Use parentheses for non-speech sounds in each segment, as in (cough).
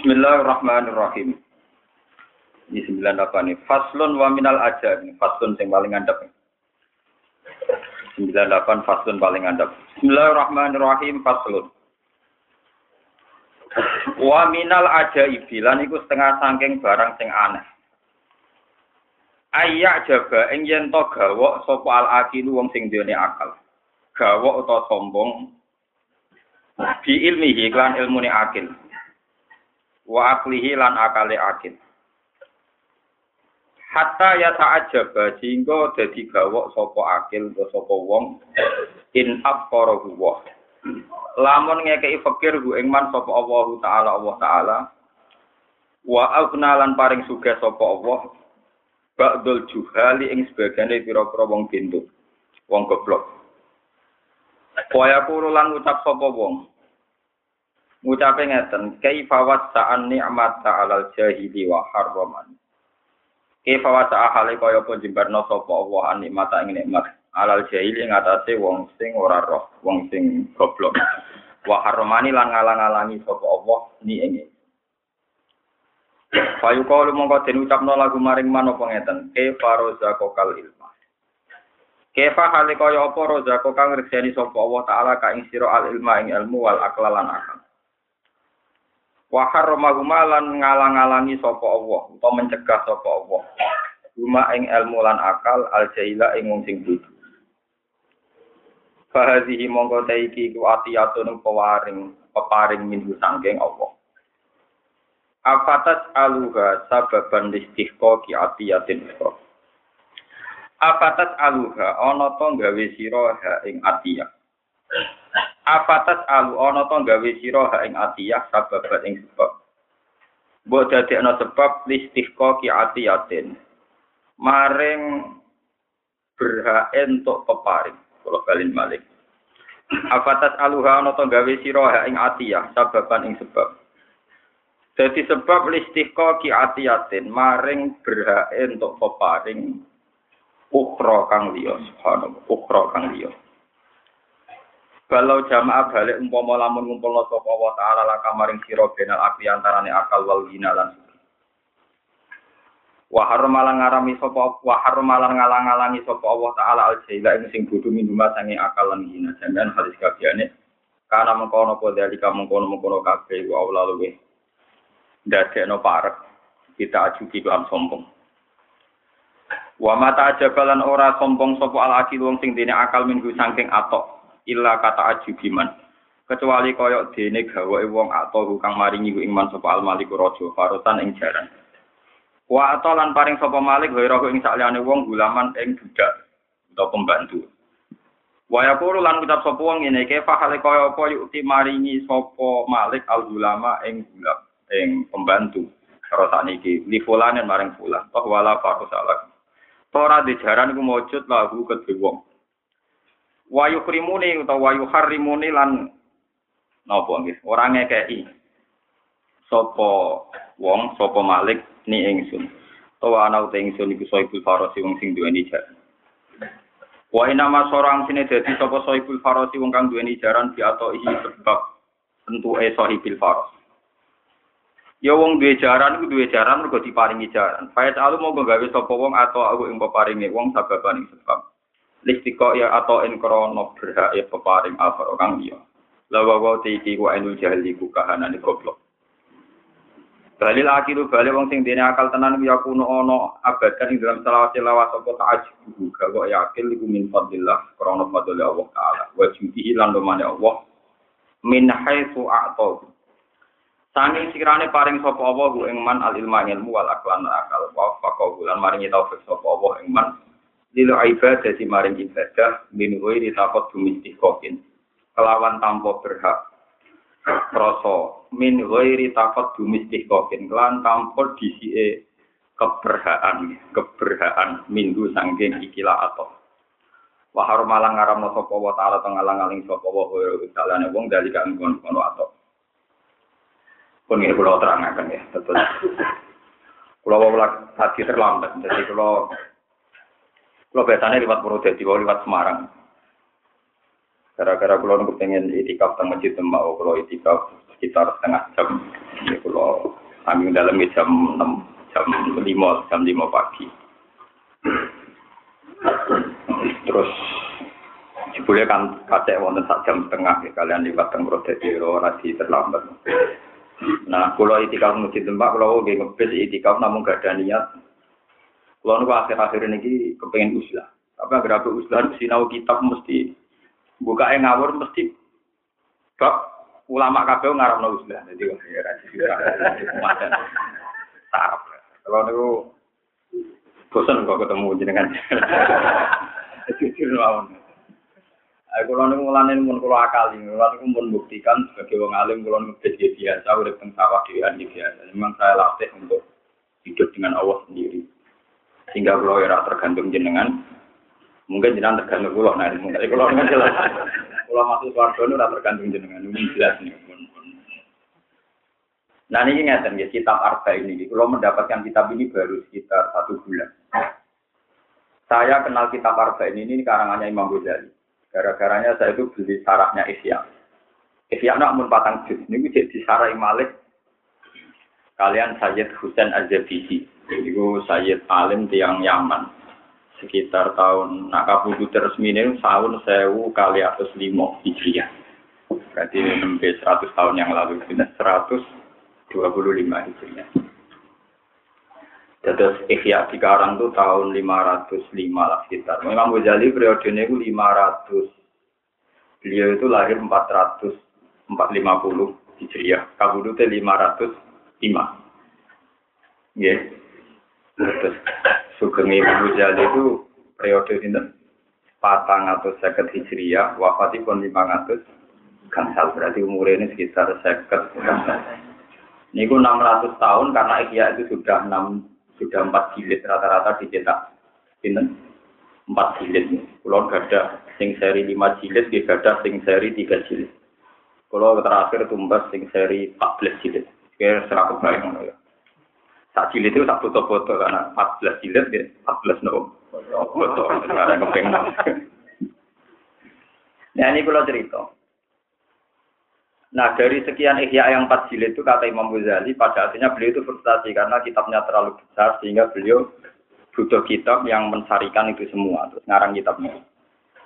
Bismillahirrahmanirrahim. Ini 98 nih. Faslun wa minal aja. Faslun yang paling andap. 98 faslun paling andap. Bismillahirrahmanirrahim. Faslun. Wa minal aja ibilan iku setengah sangking barang sing aneh. Ayak jaba ing yen to gawok sapa al akilu wong sing duwe akal. Gawok utawa sombong bi ilmihi lan ilmune akil wa aklihi lan akale akil hatta ya ta'ajjaba sehingga dadi gawok sapa akil utawa sapa wong in afqara wa. Lamun ngekeki fikir hu ing man sapa Allah taala Allah taala wa aghna lan paring sugih sapa Allah ba'dul juhali ing sebagane pira-pira wong pintu wong goblok. Kaya kulo lan ucap sapa wong ngucape ngeten kaifa wasa'an ni'mat ta'alal jahili wa harraman? Kaifa wasa'a hale kaya apa jembarno sapa Allah an nikmat ing nikmat? Alal jahili ing atase wong sing ora roh wong sing goblok. Wa harramani lan ngalang-alangi sapa Allah ni ing Payu kalu mongko den ucapno lagu maring man apa ngeten? Kaifa rozaqal ilma? Kefa hale kaya apa rozako kang ngrejani sapa Allah taala ka ing sira al ilma ing ilmu wal aklalan akal Wa harramahuma lan ngalang-alangi sapa Allah utawa mencegah sapa Allah. Huma ing ilmu lan akal al jahila ing wong sing bodho. Fahazihi mongko taiki ku atiyatun pewaring peparing minggu sangking Allah. Afatas aluha sababan listihqa ki atiyatin ikhra. Afatas aluha ana to gawe sira ing atiyah. Apatas alu ana to gawe sira ha ing atiyah sababat ing sebab. Mbok dadekno sebab listihqa ki atiyatin. Maring berhak entuk peparing. Kalau balin malik. Apatas aluha ana to gawe sira ha ing atiyah sababan ing sebab. Jadi sebab listihqa ki atiyatin maring berhak entuk peparing ukra kang liya subhanallah ukra kang liya. Kalau jamaah balik umpama lamun ngumpulno sapa wa taala la kamaring sira benal api antarane akal wal gina lan Wa harmalan ngarami sapa wa harmalan ngalang-alangi sapa Allah taala al jaila ing sing bodho minuma sange akal lan gina sampean hadis kabehane kana mengkono apa dalika mengkono-mengkono kabeh wa Allah luwe ndadekno parek kita ajuki lan sombong. Wa mata ajabalan ora sombong sapa al akil wong sing dene akal minggu saking atok illa kata ajubiman kecuali koyok dene gawe wong atau kang maringi ku iman sapa al maliku raja farotan ing jaran. Wa atau lan paring sapa malik gawe ing sakliyane wong gulaman ing budak atau pembantu. Wa yaqulu lan ucap sapa wong ngene ke fa hale apa yukti maringi sapa malik al gulama ing gulak ing pembantu? Karo sakniki li fulanen maring fulan toh wala farosalah Tora di jaran iku mujud lahu kedhe wong wayu krimuni utawa wayu harimuni lan napa nggih? Ora ngekeki sapa wong sapa malik ni ingsun. Utawa ana uta ingsun iku soibul farasi wong sing duweni jaran wa inama sorang sine dadi sapa soibul farasi wong kang duweni jaran atau iki sebab tentu e sohibil faras. Ya wong duwe jaran iku duwe jaran mergo diparingi jaran. Faiz alu mau gawe sapa wong atau aku ing peparingi wong sababan sebab listiko ya atau en krono berhak ya peparing alfa orang dia. Lawa wa tiki wa enul jahli ku kahanan goblok. Balil akiru balik wong sing dene akal tenan ya kuno ono abadan ing dalam selawat selawat sapa ta'ajib gak yakin iku min fadlillah krana fadlillah Allah taala. Wa judihi lan domane Allah min haitsu a'ta. Sanging sikirane paring sapa Allah ing man al ilma ilmu wal aklan akal. Wa faqahu lan maringi taufik sapa Allah ing man lilo ibadah di maring ibadah min di takut dumistikokin kelawan tanpa berhak. Rasa min di takut dumistikokin kelan tanpa disi keberhaan keberhaan minggu sangking ikilah atau wahar malang ngaram sapa wa taala tengalang aling sapa wa salane wong dari kang kono atau pun ini kalau terangkan ya betul kalau tadi terlambat jadi kalau kalau biasanya lewat Purwodadi, kalau lewat Semarang. Gara-gara kalau nunggu pengen itikaf teng masjid Mbak, kalau itikaf sekitar setengah jam. Jadi kalau Kami dalam jam 6, jam 5, jam 5 pagi. Terus jebule kan kacek wonten sak jam setengah ya, kalian liwat teng Prodetiro radi terlambat. Nah, kalau itikaf masjid tempat, kalau nggih ngebis itikaf namun gak ada niat. Kalau niku akhir-akhir ini kepengen uslah. Tapi agar aku uslah sinau kitab mesti buka ngawur mesti bab ulama kabeh ngarepno uslah. Jadi wah ya ra Sarap. Kalau niku bosan kok ketemu jenengan. (laughs) Jujur mawon. Aku kalau niku mulane mun kula akali, kula niku buktikan sebagai wong alim kula ngebet biasa urip teng sawah dhewean biasa. Memang saya latih untuk hidup dengan Allah sendiri. Sehingga kula ora tergantung jenengan. Mungkin jenengan tergantung kula nah mungkin kula nggak jelas. Kula masuk swarga ora tergantung jenengan. Ini jelas nih. Nah ini ngeten ya kitab Arba ini. Kalau mendapatkan kitab ini baru sekitar satu bulan. Saya kenal kitab Arba ini, ini karangannya Imam Ghazali. Gara-garanya saya itu beli sarahnya Isya. Isya nak mun patang juz. Ini jadi sarai malik. Kalian Sayyid Husain Az-Zabidi. Itu Sayyid Alim tiang Yaman. Sekitar tahun nak kabudu resmi ini tahun sewu kali atas limo hijriah. Berarti lebih 100 tahun yang lalu. 125 hijriah. Terus Ikhya di Karang itu tahun 505 lah sekitar. Imam Ghazali periodenya itu 500. Beliau itu lahir 400, 450 Hijriah. Kabudutnya 505. Ya. Terus Sugeng Imam Ghazali itu periode ini patang atau seket Hijriah, wafatnya pun 500 gangsal. Berarti umurnya ini sekitar seket. Ini 600 tahun karena Ikhya itu sudah 6 sudah empat jilid rata-rata dicetak pinten empat jilid kalau gada sing seri lima jilid gada sing seri tiga jilid kalau terakhir tumbas sing seri empat belas jilid kira serah kebayang ya. Sak jilid itu tak foto-foto karena empat belas jilid ya empat belas no. Foto karena kepengen nah ini kalau cerita. Nah dari sekian ihya yang empat jilid itu kata Imam Ghazali pada akhirnya beliau itu frustasi karena kitabnya terlalu besar sehingga beliau butuh kitab yang mensarikan itu semua terus ngarang kitabnya.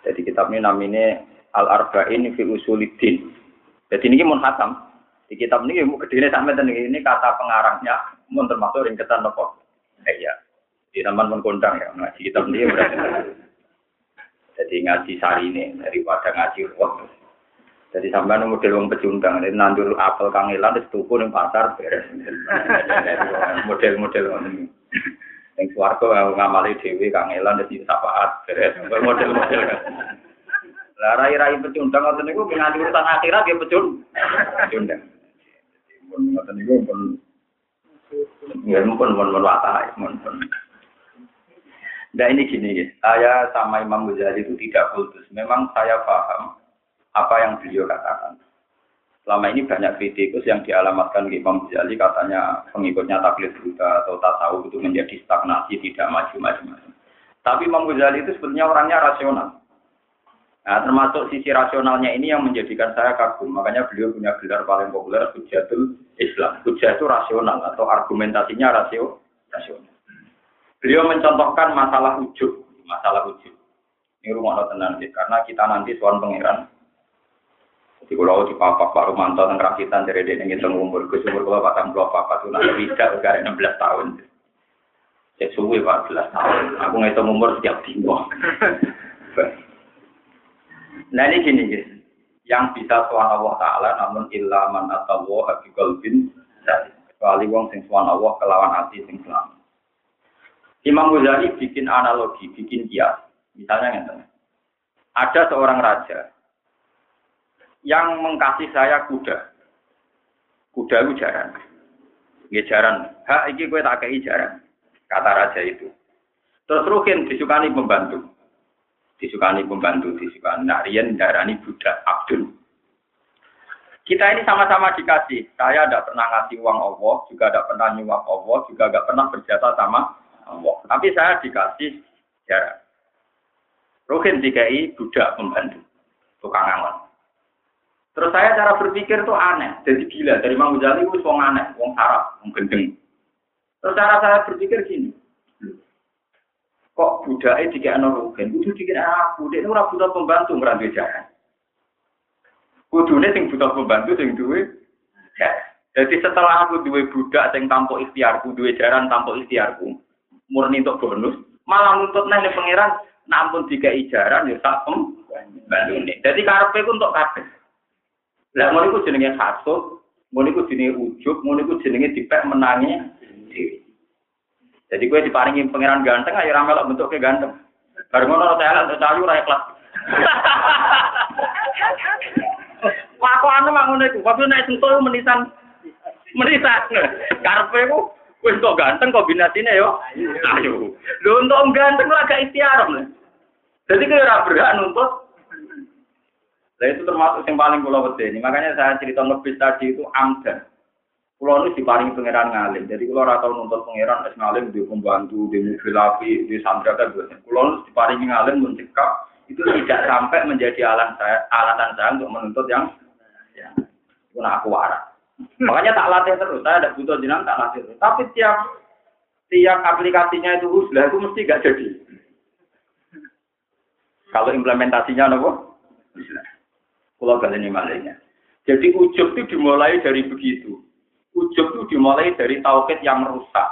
Jadi kitab ini namanya Al Arba'in fi Usulidin. Jadi ini mun hatam di kitab ini mau gede sampai dan ini kata pengarangnya mun termasuk ringketan nopo. Eh ya, di zaman mengkondang ya ngaji kitab ini berarti. Jadi ngaji sari ini daripada ngaji roh jadi sampai nunggu model wong pecundang, ini nandur apel kangelan, terus tuku di pasar beres. Model-model ini. Yang suarga ngamali dewi kangelan, terus sapaat beres. Model-model kan. Lah rai-rai pecundang ngoten niku nganti urusan akhirat ya pecun. Pecundang. Ngoten niku pun ya pun pun pun watai, pun pun. Nah ini gini ya, saya sama Imam Ghazali itu tidak kultus. Memang saya paham apa yang beliau katakan. Selama ini banyak kritikus yang dialamatkan ke Imam Ghazali katanya pengikutnya taklid buta atau tasawuf itu menjadi stagnasi, tidak maju-maju. Tapi Imam Ghazali itu sebetulnya orangnya rasional. Nah, termasuk sisi rasionalnya ini yang menjadikan saya kagum. Makanya beliau punya gelar paling populer, Hujatul Islam. Hujah itu rasional atau argumentasinya rasio, rasional. Beliau mencontohkan masalah wujud, masalah wujud. Ini rumah tenang sih, karena kita nanti suan pangeran di pulau di papa Pak Rumanto tentang rakitan dari dia ingin umur ke umur kalau patang pulau papa tuh nanti tidak enam belas tahun. Saya suwi pak belas tahun. Aku ngitung umur setiap timbo. (laughs) nah ini gini guys, yang bisa suan Allah Taala namun ilaman atau Allah bin kecuali wong sing suan Allah kelawan hati sing selamat. Imam Ghazali bikin analogi, bikin kias. Misalnya yang ada seorang raja yang mengkasih saya kuda. Kuda itu jaran. Nggih jaran. Hak iki kowe tak kei jaran. Kata raja itu. Terus Rukin disukani pembantu. Disukani pembantu, disukani. Nah, Rian darani budak Abdul. Kita ini sama-sama dikasih. Saya tidak pernah ngasih uang Allah, juga tidak pernah nyuap Allah, juga tidak pernah berjasa sama Allah. Tapi saya dikasih jaran. Rukin dikai budak pembantu. Tukang aman. Terus saya cara berpikir tuh aneh, jadi gila. Dari Imam Ghazali itu aneh, wong sarap, wong gendeng. Terus cara saya berpikir gini, kok budaya jika ana rugen, kudu dikira aku, dia ora butuh pembantu ngerantu jalan. Kudune sing butuh pembantu sing duwe ya. Jadi setelah aku duwe budak sing tanpa ikhtiarku, duwe jaran tanpa ikhtiarku, murni untuk bonus, malah nuntut nang pangeran nampun tiga ijaran ya sak pembantune. Jadi karepe ku untuk kabeh. Lah ngono iku jenenge hasud, ngono iku jenenge ujub, ngono iku jenenge dipek menangi dhewe. Jadi gue diparingi pangeran ganteng, ayo ramelok bentuknya ganteng. Baru ngono saya untuk cayu ra ikhlas. Aku (laughs) anu mah ngono iku, waktu nek sentuh menisan menisan. Karepe ku wis kok ganteng kombinasine yo. Ayo. Lho untuk ganteng ora gak ikhtiar. Jadi kira ora berhak nuntut Nah itu termasuk yang paling pulau ini. Makanya saya cerita ngebis tadi itu amdan. Pulau ini diparingi pangeran ngalim. Jadi kalau rata nuntut pangeran es ngalim di pembantu, di mobil api, di sandra kan Pulau ini diparingi ngalim mencekap itu tidak sampai menjadi alasan saya, alatan saya untuk menuntut yang ya, aku waras. Makanya tak latih terus. Saya tidak butuh jenang tak latih terus. Tapi tiap tiap aplikasinya itu uslah itu mesti gak jadi. Kalau implementasinya nopo? Uslah. Kalau kalian malainya. Jadi ujub itu dimulai dari begitu. Ujub itu dimulai dari tauhid yang rusak.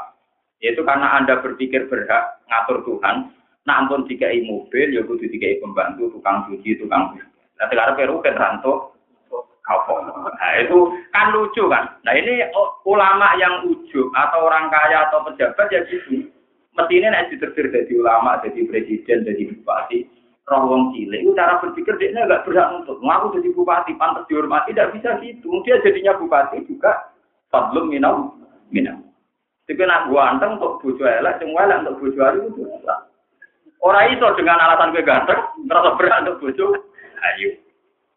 Yaitu karena Anda berpikir berhak ngatur Tuhan. Nah ampun dikai mobil, ya kudu dikai pembantu, tukang cuci, tukang Nah sekarang peru kan ranto, Nah itu kan lucu kan. Nah ini ulama yang ujub atau orang kaya atau pejabat ya gitu. Mestinya nanti diterbit jadi ulama, jadi presiden, jadi bupati roh wong cilik cara berpikir dia nggak berhak untuk ngaku jadi bupati pantas dihormati tidak bisa gitu dia jadinya bupati juga fadlum minum minum tapi nak gua anteng untuk bojo elek sing elek untuk bojo ari itu dengan alasan gue ganteng merasa berhak untuk bojo ayo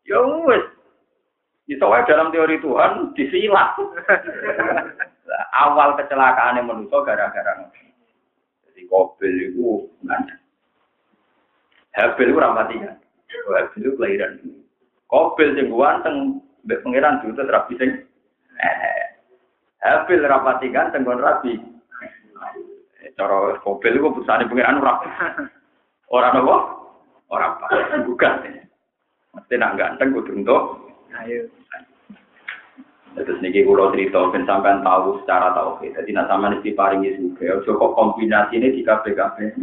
ya wes itu wae dalam teori Tuhan disilat (laughs) awal kecelakaan yang manusia gara-gara jadi mobil itu nggak Habil itu ramati kan. Habil itu kelahiran. Kobil sing ganteng, mbek pangeran dulu terus rapi sing. Eh, Habil rapati kan tenggon rapi. Eh, cara kobil itu pusane pangeran ora. Ora nopo? Ora apa. Bukan. Mesti nak ganteng kudu untuk. Ayo. Terus niki kula cerita ben sampean tahu secara tahu. Jadi nak sampean diparingi juga, ojo kok kombinasi ini di kabeh-kabeh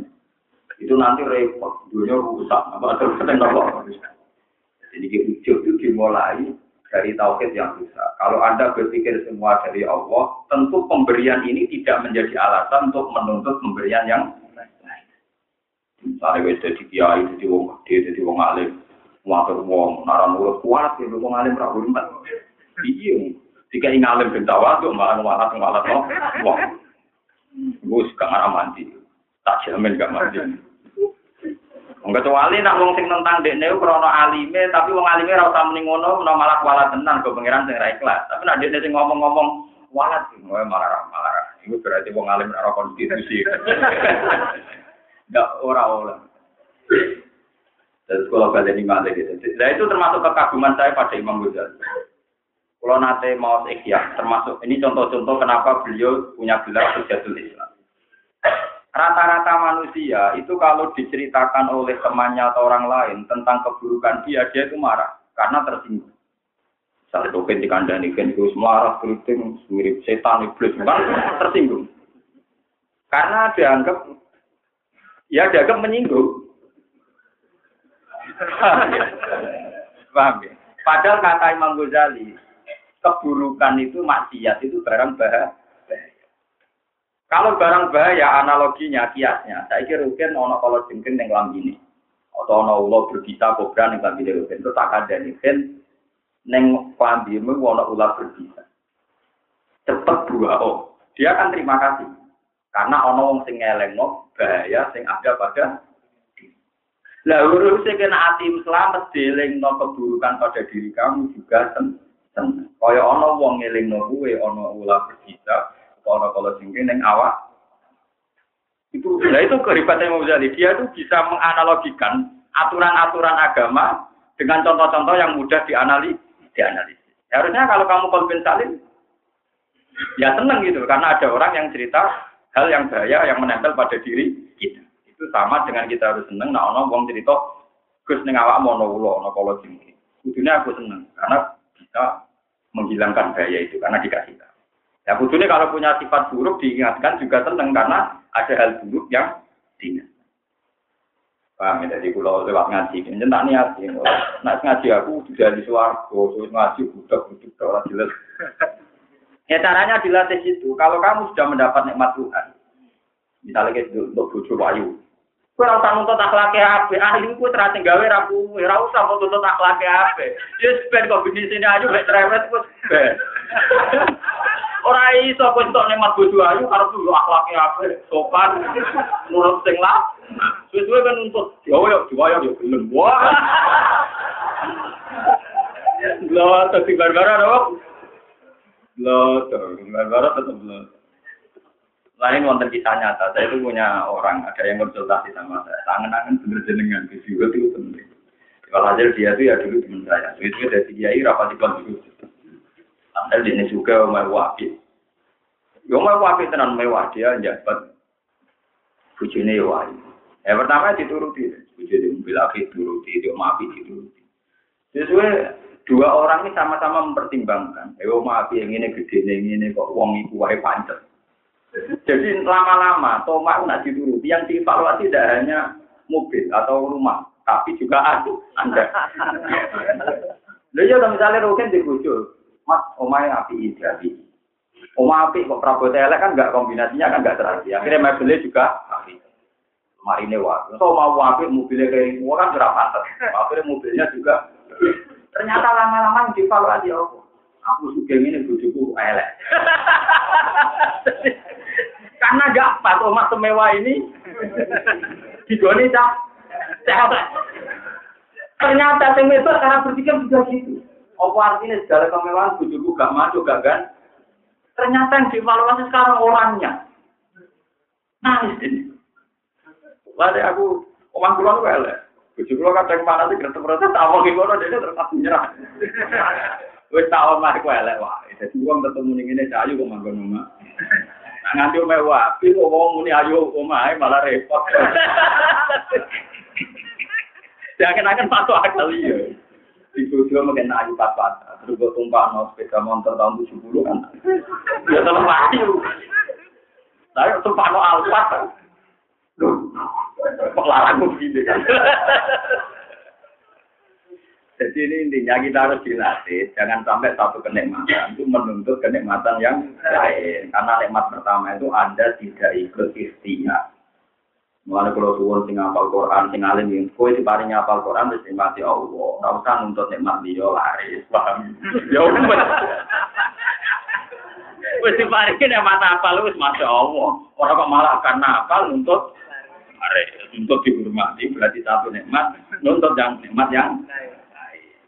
itu nanti repot, dunia rusak, apa terus apa. Jadi ujung itu dimulai dari tauhid yang rusak. Kalau Anda berpikir semua dari Allah, tentu pemberian ini tidak menjadi alasan untuk menuntut pemberian yang. Misalnya wis jadi kiai, jadi wong gede, jadi wong alim, ngatur wong, narang mulut kuat, jadi wong alim ra hormat. Iya, jika ingin alim bentawa tuh malah malah malah wong. Gus gak mandi, tak jamin gak mandi. Kecuali nak wong sing tentang dekne krana alime, tapi wong alime ora usah muni ngono, malah kualat tenan go pangeran sing ikhlas. Tapi nak dekne sing ngomong-ngomong sing malah malah. Iku berarti wong alim ora konstitusi. Ndak ora ora. Terus kalau kalian ini gitu. Nah itu termasuk kekaguman saya pada Imam Ghazali. Kalau nate mau ikhya, termasuk ini contoh-contoh kenapa beliau punya gelar Hujatul Islam. Rata-rata manusia itu kalau diceritakan oleh temannya atau orang lain tentang keburukan dia, dia itu marah karena tersinggung. Misalnya token di kandang kan itu marah, keriting, mirip setan, iblis, kan tersinggung. Karena dianggap, ya dianggap menyinggung. Paham ya? Padahal kata Imam Ghazali, keburukan itu maksiat itu barang bahaya kalau barang bahaya analoginya kiasnya, saya kira mungkin ono kalau jengking yang ini, atau ono ulo berbisa kobra yang lambini rugen itu tak ada nih kan neng mu ono ular berbisa. Cepet dua oh, dia akan terima kasih. Karena ono wong sing ngelengno bahaya sing ada pada lah urus kena hati selamat no keburukan pada diri kamu juga seneng. Kaya ono wong ngelingno kuwe ono ular berbisa, kalau kalau singkin yang awak itu nah itu keribatan Imam Ghazali dia itu bisa menganalogikan aturan-aturan agama dengan contoh-contoh yang mudah dianalisis dianalisis. Harusnya kalau kamu konven salim, ya seneng gitu, karena ada orang yang cerita hal yang bahaya yang menempel pada diri kita. Itu sama dengan kita harus seneng, nah ono wong cerita, Gus ning awak mono ulo, ono jengki. Kudunya aku seneng, karena bisa menghilangkan bahaya itu, karena dikasih tahu. Ya kudunya kalau punya sifat buruk diingatkan juga seneng, karena ada hal buruk yang diingat. Paham ya, jadi kalau lewat ngaji, ini tak niat. Nah, ngaji aku sudah di terus ngaji budak-budak, orang jelas. Ya caranya dilatih itu. Kalau kamu sudah mendapat nikmat Tuhan, misalnya kita untuk bujuk wayu, Kue ora usah nuntut akhlake ape, ahli ku terus gawe ra kuwe, ora usah nuntut akhlake ape. Ya ben kok bisnis ini aja mek trewet wis ben. Ora iso kowe entuk nikmat bojo ayu karo kudu akhlake ape, sopan, nurut sing lah. Suwe-suwe kan nuntut, ya yo diwayo yo gelem. Wah. Lho, tadi barbara dong. Lo, barbara tetap lo. Lain wonten kisah nyata, saya itu punya orang, ada yang konsultasi sama saya. Tangan-tangan bener jenengan, juga itu penting. Kalau hasil dia itu ya dulu teman saya. Itu dari kiai rapat di dulu. Asal ini juga mau wapi. Yo mau wapi tenan mewah dia jabat. Bujune yo wae. Ya pertama dituruti, bujune mobil akhir turuti, dia maafi dituruti. Sesuai dua orang ini sama-sama mempertimbangkan. Yo maafi yang ini gede, yang ini kok wong iku wae pancet. Jadi lama-lama tomak nak dituruti yang dievaluasi tidak hanya mobil atau rumah, tapi juga aku, Anda. (laughs) Lalu ya misalnya Rukin dikucur, Mas, omai api jadi. Oma api kok Prabowo elek kan enggak kombinasinya kan enggak terasi. Akhirnya mobilnya juga api. Mari ini wah. So mau api mobilnya kayak semua kan berapa pantas. Akhirnya mobilnya juga. Ternyata lama-lama yang dievaluasi aku. Aku suka ini bujuku elek. Karena gak pas rumah semewah ini digoni cah. Ternyata itu cara berpikir juga gitu. Apa artinya segala kemewahan bujuku gak maju gak kan? Ternyata yang dievaluasi sekarang orangnya. Nangis ini. Lalu aku, omang kulon elek. Bujuk kulo kadang mana sih gerem proses awal gimana dia terus nyerah. Wes tau mah gue elek wah. Jadi uang ketemu ning ngene cayu kok manggon omah. Nah, nganti mewah, tapi kok wong muni ayo omahe malah repot. Jangan akan masuk akal iya. Di bojo mungkin ayu pas-pas. Terus gue tumpah no sepeda motor tahun 70 kan. Ya terlalu ayu. Lah tumpah no alpat. Larang begini kan. Jadi ini intinya kita harus dilatih, jangan sampai satu kenikmatan itu menuntut kenikmatan yang lain. Karena nikmat pertama itu Anda tidak ikut ikhtiar. Mulai kalau suwon sing apal Quran, sing alim yang kue di paling apal Quran terus nikmati Allah. Nggak usah nuntut nikmat dia laris, paham? Ya udah. Wes di paling nikmat apal wis masya Allah. Orang kok malah karena apal nuntut laris, nuntut dihormati berarti satu nikmat, nuntut yang nikmat yang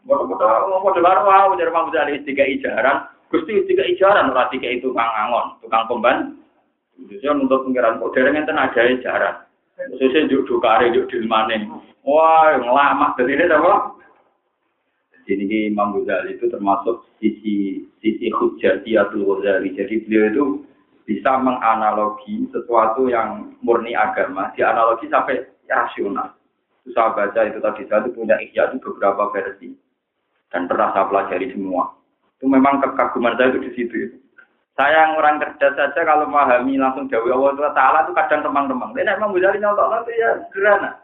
Bodoh-bodoh di baru wow, jadi Imam Ghazali tiga ijaran, gusti tiga ijaran, ora tiga itu tukang angon, tukang pemban. Khususnya untuk pengiran kok dereng enten aja ijaran. Khususnya juk dukare juk dilmane. Wah, ngelama dari ini apa? Jadi Imam Ghazali itu termasuk sisi sisi hujjatiyatul Ghazali. Jadi beliau itu bisa menganalogi sesuatu yang murni agama, dianalogi sampai rasional. Itu saya baca itu tadi saya itu punya ikhya itu beberapa versi dan pernah saya pelajari semua. Itu memang kekaguman saya itu di situ. Saya yang orang cerdas saja kalau memahami langsung jauh Allah Taala itu kadang remang-remang. Ini memang bisa nyontok nanti ya sederhana.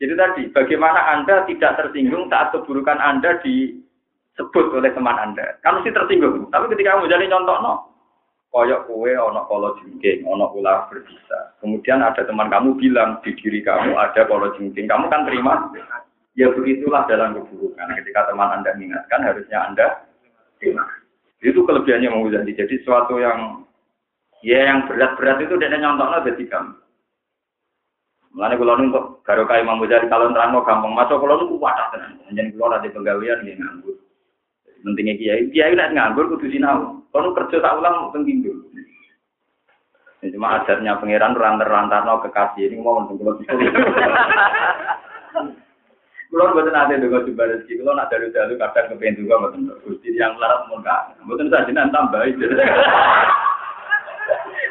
Jadi tadi, bagaimana Anda tidak tersinggung saat keburukan Anda disebut oleh teman Anda. Kamu sih tersinggung, tapi ketika kamu jadi nyontok, no, koyok kue, ono kolo jengking, ono ular berbisa. Kemudian ada teman kamu bilang di diri kamu ada kolo jengking, kamu kan terima? Ya begitulah dalam keburukan. Ketika teman Anda mengingatkan, harusnya Anda terima. Itu kelebihannya mau jadi. Jadi sesuatu yang ya yang berat-berat itu dia nyontok jadi kamu. Mulane kula nu kok karo kae Imam Ghazali kalau nerangno gampang, masuk kula nu wadah tenan. Jeneng kula ora penggawean nggih nganggur. Pentingnya kiai, kiai nek nganggur kudu sinau. Kono kerja tak ulang teng kindul. Ini cuma ajarnya pangeran rantar-rantarno kekasih ini mau untuk kula (laughs) Kulo mboten ate ndonga jumbar rezeki, kulo nak dalu-dalu kadang kepengen juga mboten. Gusti yang melarat mun kan. Mboten sajenan tambah itu.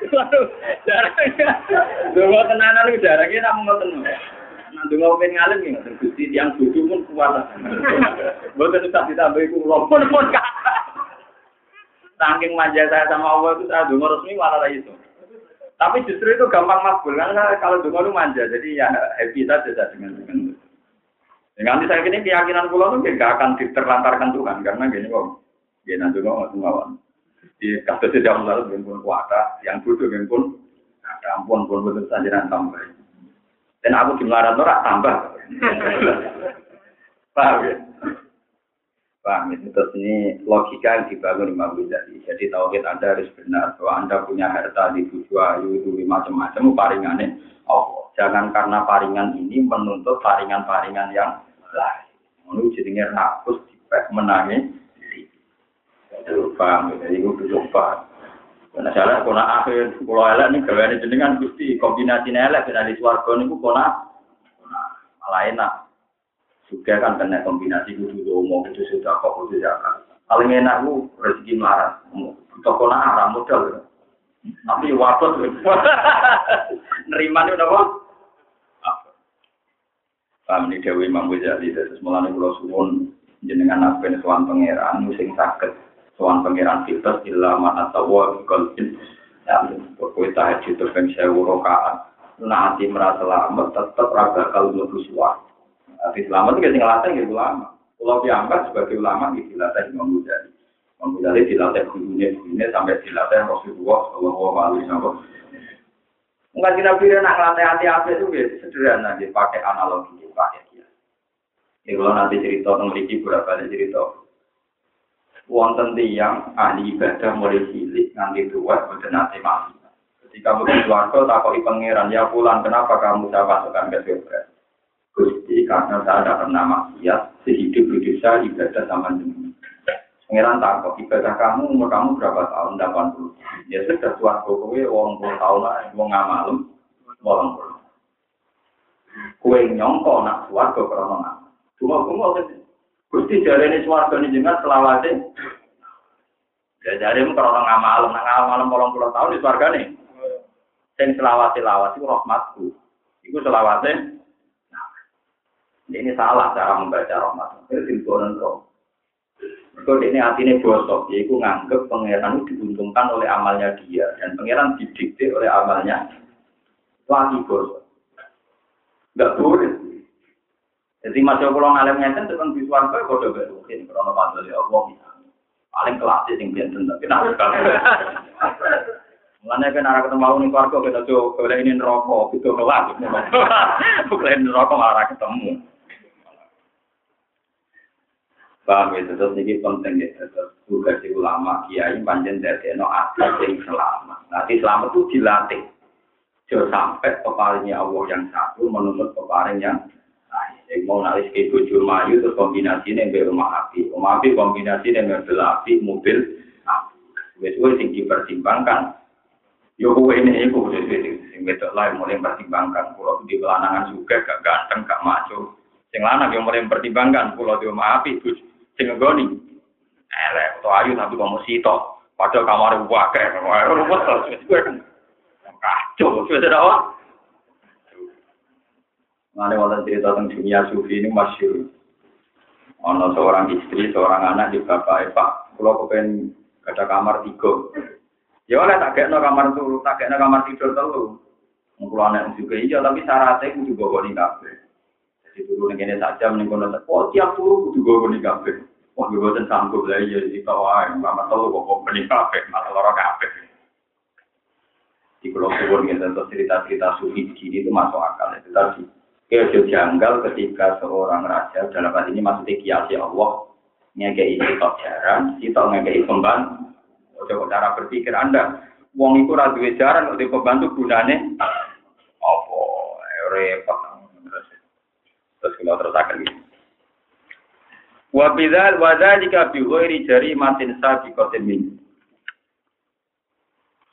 Waduh, jarangnya. Dua tenanan itu jarangnya namun ngoten. Nah, dua pengen ngalim ya, Gusti yang bodoh pun kuat. Mboten usah ditambahi kula pun pun kan. Saking manja saya sama Allah itu saya dengar resmi malah itu. Tapi justru itu gampang makbul karena kalau dengar itu manja, jadi ya happy saja dengan dengan itu. Ya, saya kini keyakinan pulau itu gak akan diterlantarkan Tuhan karena gini kok, dia nanti kok nggak ngawan. Di kasus tidak lalu pun kuasa, yang bodoh pun ada ampun pun betul saja dan tambah. Dan aku di melarat norak tambah. (laughs) Paham ya? Paham itu terus ini logika yang dibangun Imam Ghazali. Jadi tauhid Anda harus benar bahwa Anda punya harta di tujuh ayu itu macam-macam paringannya. Oh, jangan karena paringan ini menuntut paringan-paringan yang lain. Menurut jadinya rakus dipek menangi. Itu paham, jadi itu duduk paham. Karena salah kona akhir, kalau elek nih gaweane jenengan gusti kombinasi elek dan di suarga niku kona malah enak. Juga kan kena kombinasi kudu umum itu sudah kok kudu zakat. Paling enak lu rezeki marah. Toko arah modal. Tapi wabot. Nerima nih udah Paham ini Dewi Imam Ghazali. Terus mulai pulau suwun jenengan naben sowan pangeran sing saged sowan pangeran kita ilama atau wa qalbin. Ya, kowe tahajud ben sewu rakaat. Nah, hati merasa lama tetap raga kalau mlebu suwarga. Di selamat itu ngelatih gitu ulama. Kalau diangkat sebagai ulama gitu dilatih Imam Ghazali. Imam Ghazali dilatih gurunya gurunya sampai dilatih Rasulullah Shallallahu Alaihi Wasallam. Enggak kita pilih nak ngelatih hati-hati itu gitu sederhana gitu pakai analogi gitu pakai dia. Ya kalau nanti cerita memiliki berapa kali cerita. Wonten yang ahli ibadah mulai cilik nganti tua boten nanti mati. Ketika begitu warga takoki pangeran, ya pulang kenapa kamu saya masukkan ke surga? Gusti karena saya tidak pernah maksiat sehidup hidup saya ibadah sama jenengan. Pangeran takut ibadah kamu umur kamu berapa tahun? 80. Ya sudah tua kowe wong puluh tahun lah, wong ngamalem, wong puluh. Kue nyongko nak suarga krono ngamal. Cuma cuma Gusti jari ini suarga ini jenengan selawatnya. Ya jari mu krono ngamalem, nak ngamalem wong puluh tahun di suarga nih. Sing selawat selawat itu rahmatku. Iku selawatnya ini salah cara membaca rahmat. Itu simpulan roh. Mereka ini hatinya bosok, yaitu nganggep pangeran diuntungkan oleh amalnya dia dan pangeran didikte oleh amalnya lagi bosok. Enggak boleh. Jadi masih kalau ngalim ngeten tekan di suarga kode berukin karena pandai ya Allah paling kelas sing biasa tapi nak Mulanya kan arah ketemu nih keluarga kita kalau ini rokok gitu kelas, bukan rokok malah ketemu. Paham ya, terus ini penting ya, terus tugas ulama, kiai, panjen dari no asal yang selamat. Nanti selamat itu dilatih. Jangan sampai peparingnya Allah yang satu menuntut peparing yang lain. Mau nalis ke bujur mayu, terus kombinasi ini yang rumah api. Rumah api kombinasi dengan mobil api, mobil api. Itu yang dipertimbangkan. Yo kowe ini iku sing wedok lain mulai pertimbangkan. Kalau di pelanangan juga gak ganteng, gak maco. Sing lanang yang mulai pertimbangkan. Kalau di rumah api, sing nggoni. Elek to ayu tapi kamu sito. Padahal kamar wae, wae ruwet. Kacau, sudah apa? Mana wonten cerita tentang dunia sufi ini masyur. Ono seorang istri, seorang anak di bapak Pak. Kalau kepen ada kamar tiga. Ya oleh tak kayak kamar turu, tak kayak kamar tidur telu. Kalau anak juga iya, tapi syaratnya itu juga goni kafe. Jadi turu ini saja menikono. Oh tiap turu juga goni kafe. Wah, gue boten sanggup lah ya di bawah, mama tahu kok beli kafe, malah lorong kafe. Di pulau kubur gitu, cerita-cerita sufi gini itu masuk akal itu tadi. Kejo janggal ketika seorang raja dalam hal ini maksudnya kiasi Allah ngekei sitok jaran, sitok ngekei pembantu. Coba cara berpikir anda, wong itu radu jaran untuk pembantu gunane apa repot terus terus kita terus akan gitu. Wa bidzal wa dzalika bi ghairi jarimatin sabiqatin min.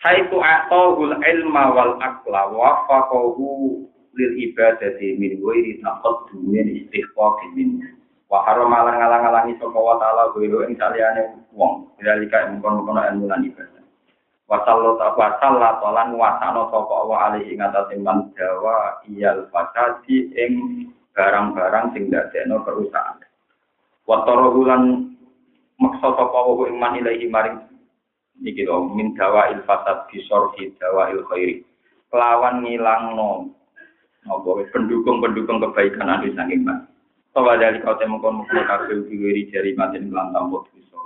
Haitu aqahul ilma wal aqla wa lil ibadati min ghairi taqaddumin istighfaqin min. Wa haram malang ngalang-alangi sapa wa taala guru ing saliyane wong. Dalika ing kono-kono ilmu lan ibadah. Wa sallat wa sallat lan wasana sapa wa alih ing atase man jawa iyal fasadi ing barang-barang sing dadekno kerusakan. Wa tarahulan maksa sapa wa ing man ilahi maring iki lho min dawa il fasad bisor dawa il khairi. Kelawan ngilangno apa pendukung-pendukung kebaikan anu saking man. Soal dari kau temu kon mukul kabel diwiri jari matin kelan tambut bisa.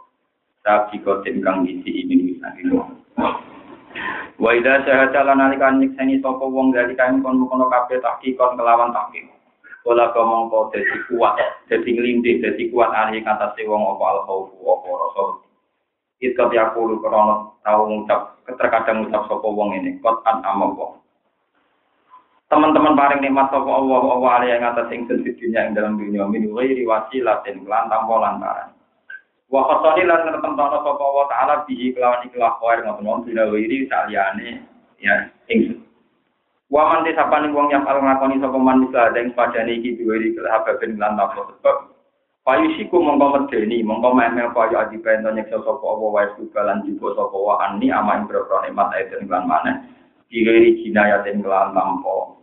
Tapi kau tem kang isi ini gitu. Wa idza syahada lan nalika nyikseni sapa wong dari kain kon mukul kabel tahqiqon kelawan tahqiq. Kala kau kau dadi kuat, dadi nglindih, dadi kuat ahli kata si wong apa al khaufu apa rasa. Itu ya kulo krono tau ngucap terkadang ngucap sapa wong ini kot an amapa teman-teman paling nikmat sapa Allah Allah ali yang atas ingsun di dunia yang dalam dunia min ghairi wasilatin lan tanpa lantaran. Wa khosani lan tertentono sapa Allah taala bihi kelawan ikhlas khair ngoten wong bila ghairi saliyane ya ingsun wa man disapane wong yang kalau ngakoni sapa man misal deng padane iki diwiri kelahab ben lan tanpa sebab Payusiku mongko medeni, mongko memel payu adi bento nyeksa sapa apa wae sugalan jibo sapa wa ani ama ing boro nikmat aiden lan maneh. Diri jinayatin kelan tampa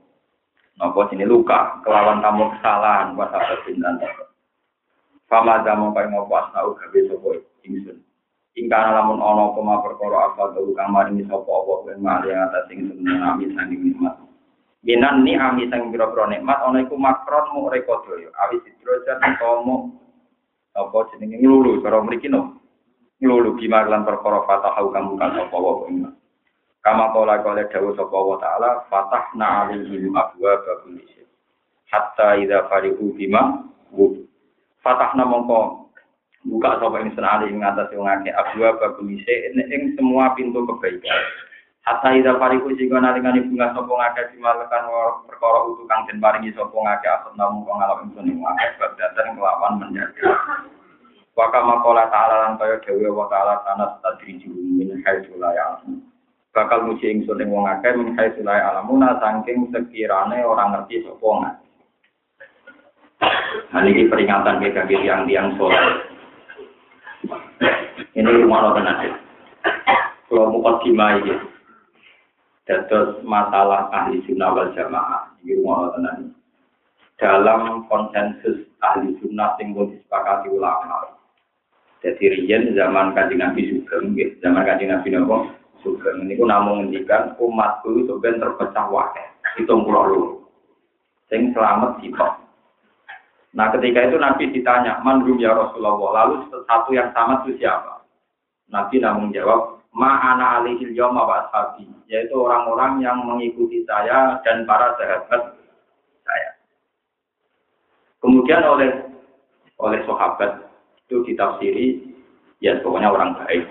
Nopo sini luka, kelawan kamu kesalahan, buat apa bintan. Fama jamu kaya ngopo asnau gawe sopo ingsun. Ingkana lamun ono koma perkara apa tau kang maringi sopo apa ben mari atas ingsun nami sanging nikmat. Minan ni ami sang pira-pira nikmat ana iku makron mu rekodoyo. Awi sidrojan tomo apa jenenge nglulu cara mriki no. Nglulu gimana lan perkara fatahu kamu kan apa apa Kama kola kola dawu sapa wa ta'ala fatahna alaihim abwa babul. Hatta idza farihu bima. Fatahna mongko buka sapa ini senali ing atas wong akeh abwa babul isya ing semua pintu kebaikan. Hatta idza farihu sing nalikane bunga sapa ngakeh dimalekan perkara utuh kang den paringi sapa ngakeh asat namung kang ngalami ingsun ing akeh badatan kelawan menjadi. Waka makola ta'ala lan kaya dewe wa ta'ala tanah tadriju min la ya'lamun bakal muji ingsun ing wong akeh min hai sulai alamuna saking sekirane orang ngerti sapa ngene. Nah, ini peringatan bagi tiang-tiang soleh. Ini rumah lo tenan. Kalau mau dimai ya. Dados masalah ahli sunnah wal jamaah. Ini rumah lo tenan. Dalam konsensus ahli sunnah yang disepakati ulama. Jadi riyen zaman kajian Nabi Sugeng, zaman kajian Nabi Nabi Sugeng ini namun ngendikan umat itu sebenarnya terpecah wakil. Hitung pulau lu. Sing selamat sitok. Nah ketika itu Nabi ditanya, Manrum ya Rasulullah. Lalu satu yang sama itu siapa? Nabi namun jawab, Ma'ana alihil yawma wa ashabi. Yaitu orang-orang yang mengikuti saya dan para sahabat saya. Kemudian oleh oleh sahabat itu ditafsiri, ya pokoknya orang baik.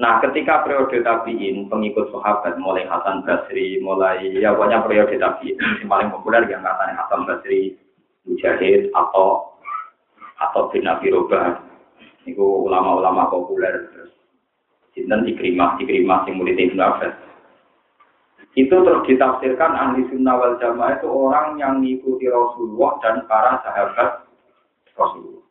Nah, ketika periode tabiin, pengikut sahabat mulai Hasan Basri, mulai ya pokoknya periode tabiin yang paling populer yang katanya Hasan Basri, Mujahid atau atau bin Abi Robah. Itu ulama-ulama populer terus. Sinten dikerimah, dikerimah sing murid Ibnu Abbas. Itu terus ditafsirkan ahli sunnah wal jamaah itu orang yang mengikuti Rasulullah dan para sahabat Rasulullah.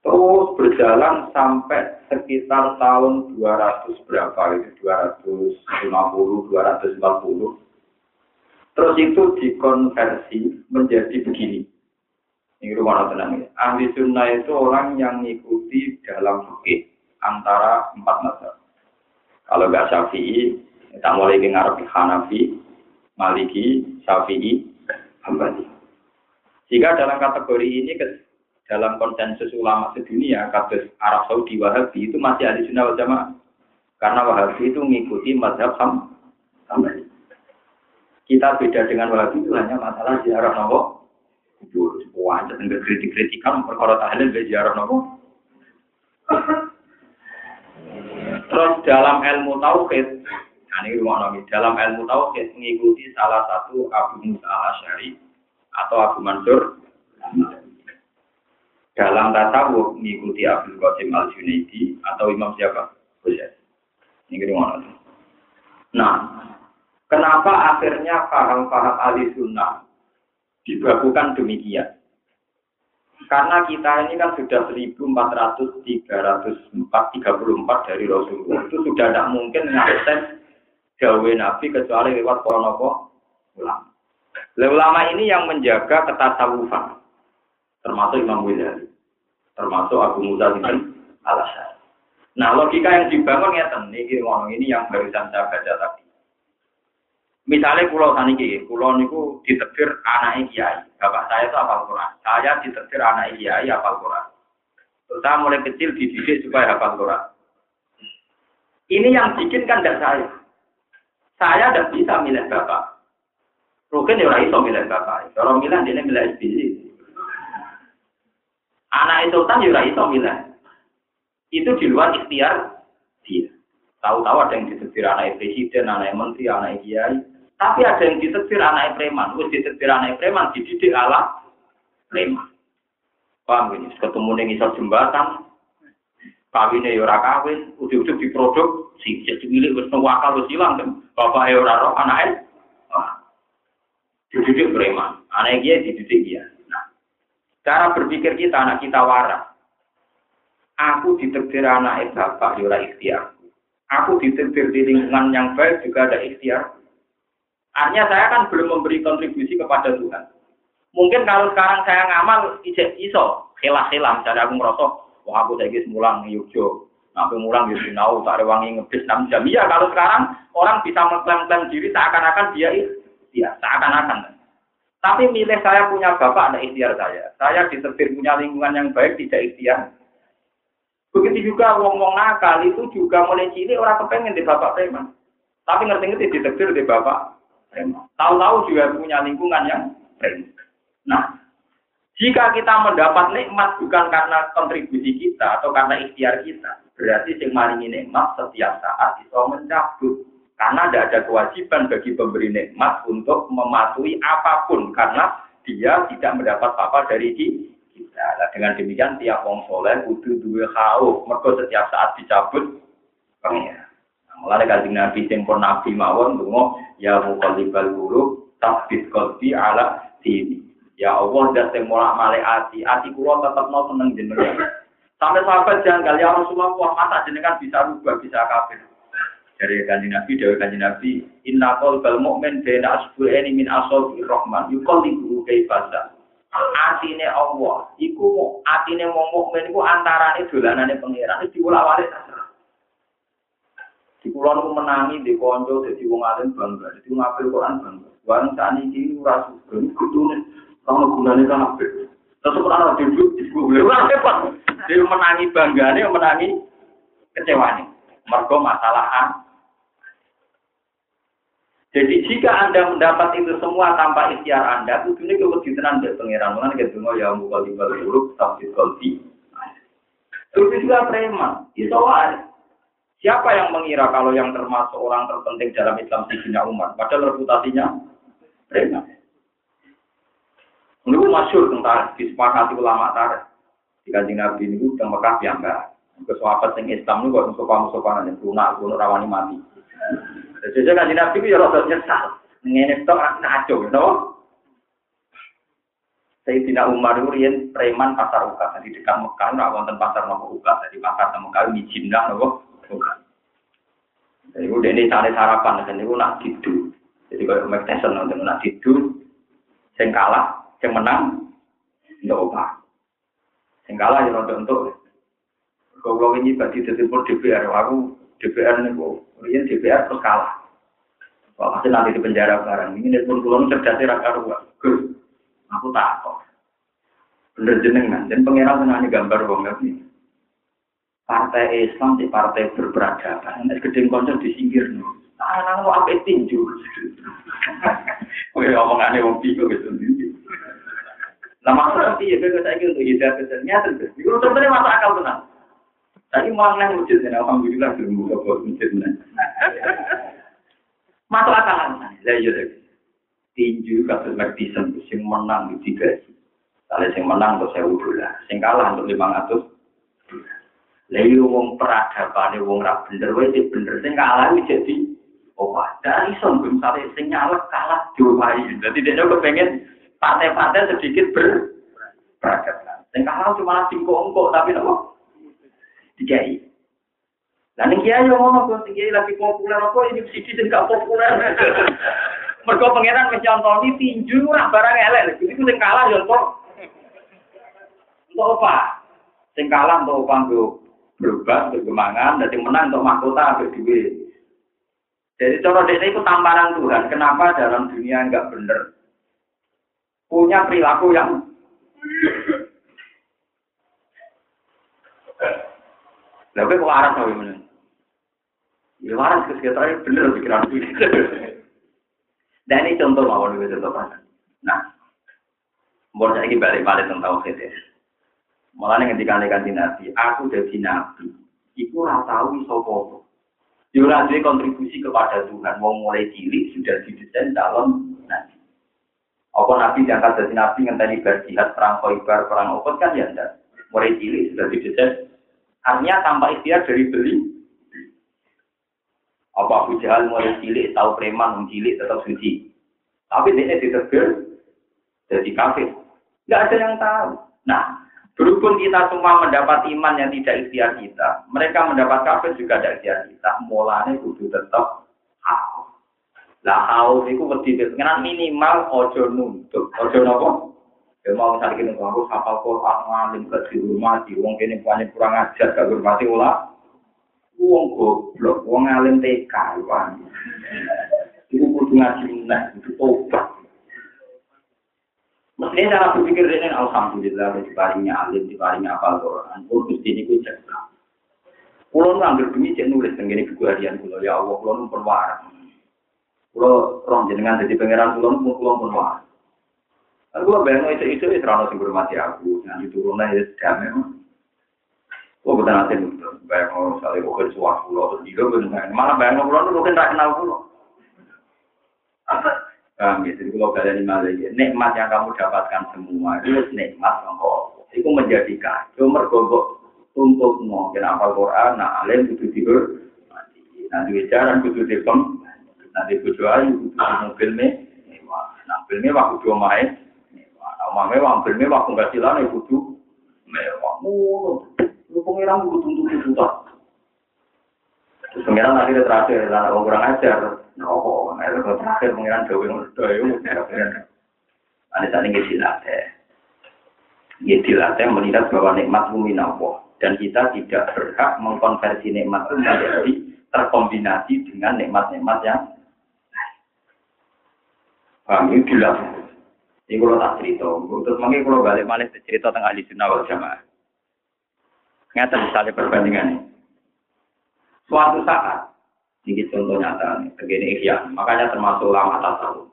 Terus berjalan sampai sekitar tahun 200 berapa itu 250 240 terus itu dikonversi menjadi begini ini rumah tenang ya. ahli sunnah itu orang yang mengikuti dalam fikih antara empat mazhab kalau nggak syafi'i kita mulai dengar Hanafi Maliki Syafi'i Hambali jika dalam kategori ini dalam konsensus ulama sedunia, kasus Arab Saudi Wahabi itu masih ada sunnah wal. Karena Wahabi itu mengikuti mazhab Ham Hambali. Kita beda dengan Wahabi itu hanya masalah ziarah nopo. Kubur, wajah dan kritik-kritikan perkara tahlil di ziarah nopo. Terus dalam ilmu tauhid, nah ini rumah dalam ilmu tauhid mengikuti salah satu Abu Musa al atau Abu Mansur dalam tasawuf mengikuti Abdul Qasim Al Junaidi atau Imam siapa? Ghazali. Ini gimana? Nah, kenapa akhirnya paham-paham ahli sunnah dibakukan demikian? Karena kita ini kan sudah 1400, 334 dari Rasulullah. Itu sudah tidak mungkin ngakses gawe Nabi kecuali lewat para ulama. Ulama ini yang menjaga ketasawufan. Termasuk Imam Ghazali. Termasuk Abu Musa bin Al-Asyari. Nah, logika yang dibangun ya ini ini yang barusan saya baca tadi. Misalnya pulau saniki, pulau niku ditetir anak kiai. Bapak saya itu hafal Quran. Saya ditetir anak kiai hafal Quran. Saya mulai kecil dididik supaya hafal Quran. Ini yang bikin kan tidak saya. Saya tidak bisa milih bapak. Mungkin ya itu milih bapak. Kalau milih dia milih SBY. Anak itu kan ya itu milih. Itu di luar ikhtiar dia. Tahu-tahu ada yang ditetir anak presiden, anak menteri, anak kiai. Tapi ada yang ditetir anak preman, terus ditetir anak preman dididik ala preman. Paham ini? Ketemu nih misal jembatan, kawinnya ya ora kawin, ujuk-ujuk diproduk, si jadi milik wis wakal wis hilang kan. Bapak ya ora roh. Wah. Dididik preman, anak dia dididik dia. Nah, cara berpikir kita anak kita waras. Aku ditetir anak bapak ya ora ikhtiar. Aku ditetir di lingkungan yang baik juga ada ikhtiar. Artinya saya kan belum memberi kontribusi kepada Tuhan. Mungkin kalau sekarang saya ngamal, iso, iso helah-helah. Misalnya aku merasa, wah aku saya mulang di Yogyo. Aku mulang di Sinau, tak ada wangi ngebis 6 jam. Iya, kalau sekarang orang bisa mengklaim-klaim diri seakan-akan dia ya seakan-akan. Tapi milih saya punya bapak, ada ikhtiar saya. Saya diterbit punya lingkungan yang baik, tidak ikhtiar. Begitu juga wong-wong nakal itu juga mulai cilik orang kepengen di bapak preman. Tapi ngerti-ngerti diterbit di bapak Tahu-tahu juga punya lingkungan yang preman. Nah, jika kita mendapat nikmat bukan karena kontribusi kita atau karena ikhtiar kita, berarti yang maringi nikmat setiap saat itu mencabut. Karena tidak ada kewajiban bagi pemberi nikmat untuk mematuhi apa pun karena dia tidak mendapat apa dari kita. Nah, dengan demikian tiap wong soleh kudu dua kau, mereka setiap saat dicabut. Mulai kajian Nabi sing pun Nabi mawon dungo ya muqallibal qulub tabbit qalbi ala dini. Ya Allah dan sing mulak malik ati, ati tetep no seneng jenengan. Sampai sahabat jangan ya Rasulullah wah masa jenengan bisa rubah bisa kafir. Dari kanjeng Nabi, dari kanjeng Nabi, Inna qalbal mu'min baina asbu'aini min asabi rahman, yuqallibu kaifasa. Atine Allah, iku atine wong mukmin iku antarane dolanane pangeran, diulak-walik di itu menangi di konco, jadi wong alim bangga, jadi wong apel Quran bangga. Wong tani ini ora ini kudune, kalau gunanya kan apel. Terus orang duduk di gue, wah hebat. Dia menangi bangganya, menangi kecewanya. Mergo masalah Jadi jika Anda mendapat itu semua tanpa ikhtiar Anda, ini keweditan dari pengiran. Mengenai gitu, ya mukal balik huruf, tapi kolbi. Itu juga preman. Itu waris. Siapa yang mengira kalau yang termasuk orang terpenting dalam Islam Sidina Umar? Padahal reputasinya Rena. Ini masyur tentang disepakati ulama tarikh. Di Nabi ini udah Mekah enggak. Kesuapat yang Islam ini kok sopan-sopanan yang lunak, lunak rawani mati. Jadi kanjeng Nabi itu ya rasa nyesal. Ini itu ngaco, you Sayyidina Umar itu preman pasar ukat. Jadi dekat Mekah, nggak wonten pasar nopo ukat. Jadi pasar Mekah ini jindah nopo Jadi udah ini cari sarapan, dan itu nak tidur. Jadi kalau Mike Tyson nanti nak tidur, sing kalah, sing menang, ndak apa. Sing kalah ya untuk untuk. Kalau ini bagi tertimbul DPR, aku DPR nih kok, ini DPR terus kalah. Kalau pasti nanti di penjara barang ini, pun pulau cerdas raka. Gus, aku takut. Bener jenengan, dan pengiran senangnya gambar wong ini partai Islam di partai berperadaban. Nek gedeng konco disingkir nang mau apa tinju. Kowe omongane wong bingung gitu. Lah maksudnya piye kowe saiki untuk hidayah kesennya terus. Iku sebenarnya masuk akal tenan. Tadi mau nang masjid ya, alhamdulillah belum buka bos masjid Masuk akal tenan. Lah iya tinju kasus Madison sing menang di tiga. Kalau sing menang untuk saya dolar, sing kalah untuk lima ratus Lah iya wong peradabane wong ra bener sing bener sing kalah jadi oh dari son sare sing nyalek kalah diwai. Dadi dia pengen partai-partai sedikit ber peradaban. Sing kalah cuma singkok-engkok tapi nopo? Dikai. Lah ning kiai yo ngono kok sing lagi populer apa ini siji sing gak populer. (laughs) Mergo pangeran wis nyontoni tinju ora barang elek. Iku sing kalah yo. Untuk apa? Sing kalah untuk apa berubah, bergemangan, dan yang menang untuk mahkota berdua. Jadi cara desa itu tamparan Tuhan. Kenapa dalam dunia enggak benar? Punya perilaku yang Lalu kok waras apa gimana? Ya waras ke sekitar bener pikiran Dan ini contoh mawon contoh. Nah, mau saya balik-balik tentang kita. Malah ketika kanji nabi, aku jadi nabi. Iku ratawi sopo. Yura kontribusi kepada Tuhan. Mau mulai cilik sudah didesain dalam nabi. Apa nabi diangkat jadi nabi ngenteni berjihad perang koibar perang opot kan ya enggak. Mulai cilik sudah didesain. Artinya tanpa ikhtiar dari beli. Apa Abu Jahal mulai cilik tahu preman cilik tetap suci. Tapi dia ditegur jadi kafir. Enggak ada yang tahu. Nah, Berhubung kita semua mendapat iman yang tidak ikhtiar kita, mereka mendapat kafir juga tidak ikhtiar kita. Mulanya kudu tetap haus. Lah haus itu mesti dengan minimal ojo nuntut, ojo nopo. Ya mau misalnya kini aku hafal Quran, ngalim ke di rumah, di uang kini banyak kurang ajar, gak berpati ulah. Uang goblok, uang ngalim TK, uang. Itu kudu ngaji nah, itu tobat. Mestinya cara berpikir ini alhamdulillah diparinya alim, diparinya apa Quran. Oh Gusti ini ku cekak. Kulo ngambil demi cek nulis tenggini buku harian kulo ya Allah kulo nu perwara. Kulo rong jenengan jadi pangeran kulo nu kulo perwara. Lalu kulo bayang itu itu itu terlalu sing mati aku. Nanti turunnya ya damai. Kulo betul nanti bayang mau sekali kulo suara kulo terus juga benar. Malah bayang kulo nu mungkin tak kenal kulo. Paham ya? Jadi kalau kalian lagi, nikmat yang kamu dapatkan semua itu nikmat Allah. Itu menjadi kacau mergogok untuk mau kenapa Quran, nah alim itu tidur, nanti jalan itu dipem, nanti bujuk ayu itu mobil me, nah mobil mewah kudu main, nah mewah mobil mewah penghasilan itu kudu mewah, mulu, lu pengiran kudu tuntut itu Terus pengiran akhirnya terakhir, lah kurang ajar, Oh, nah itu terakhir pengiran ya. Ada saat ini dilatih. Ya dilatih melihat bahwa nikmat bumi Allah dan kita tidak berhak mengkonversi nikmat itu menjadi terkombinasi dengan nikmat-nikmat yang Paham ini dilatih. Ini kalau tak cerita, terus mungkin kalau balik balik cerita tentang ahli sunnah wal jamaah. Ngata misalnya perbandingan. Suatu saat ini contoh nyata nih, begini iya. Makanya termasuk lama tahu.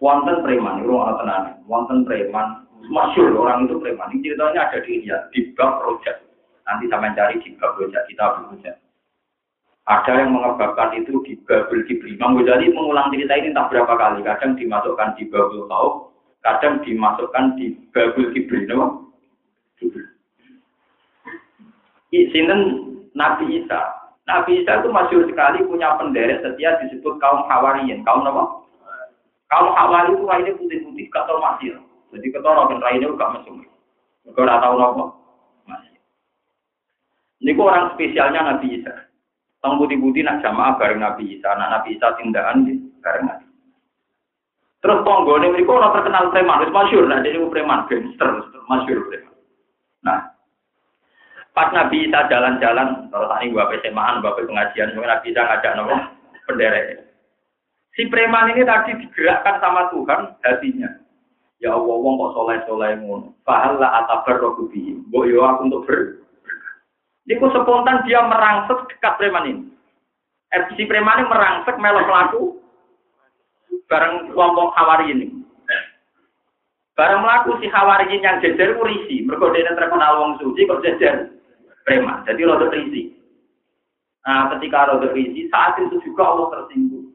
Wonten preman, itu orang tenang. Wonten preman, masyur orang itu preman. Ini ceritanya ada di India, di bab project. Nanti sama cari di bab project kita project. Ada yang mengebabkan itu di Babel Kibri. Imam Ghazali mengulang cerita ini entah berapa kali. Kadang dimasukkan di Babel Taub, kadang dimasukkan di Babel Kibri. No? Sinten Nabi Isa, Nabi Isa itu masyur sekali punya penderet setia disebut kaum Hawariyin. Kaum apa? Kaum Hawari itu lainnya putih-putih, ketor masih. Jadi ketor orang lainnya juga mesum. Mereka tidak tahu apa. Masih. Ini orang spesialnya Nabi Isa. Tang putih-putih nak jamaah bareng Nabi Isa. Nak Nabi Isa tindakan di bareng Nabi. Terus ini mereka orang terkenal preman, itu masyur. Nah, jadi preman, gangster, masyur preman. Pas Nabi Isa jalan-jalan, kalau tadi gua pesemaan, gua pengajian, Nabi Isa ngajak nopo penderek. Si preman ini tadi digerakkan sama Tuhan hatinya. Ya Allah, wong kok soleh soleh ngono. Fahala atabar rohubi. Mbok yo aku untuk ber. Niku spontan dia merangsek dekat preman ini. Er, si preman ini merangsek melok pelaku bareng kelompok hawari ini. Bareng melaku si hawari yang jejer urisi. Mereka dia terkenal wong suci kok jejer preman. Jadi roda terisi. Nah, ketika roda terisi, saat itu juga Allah tersinggung.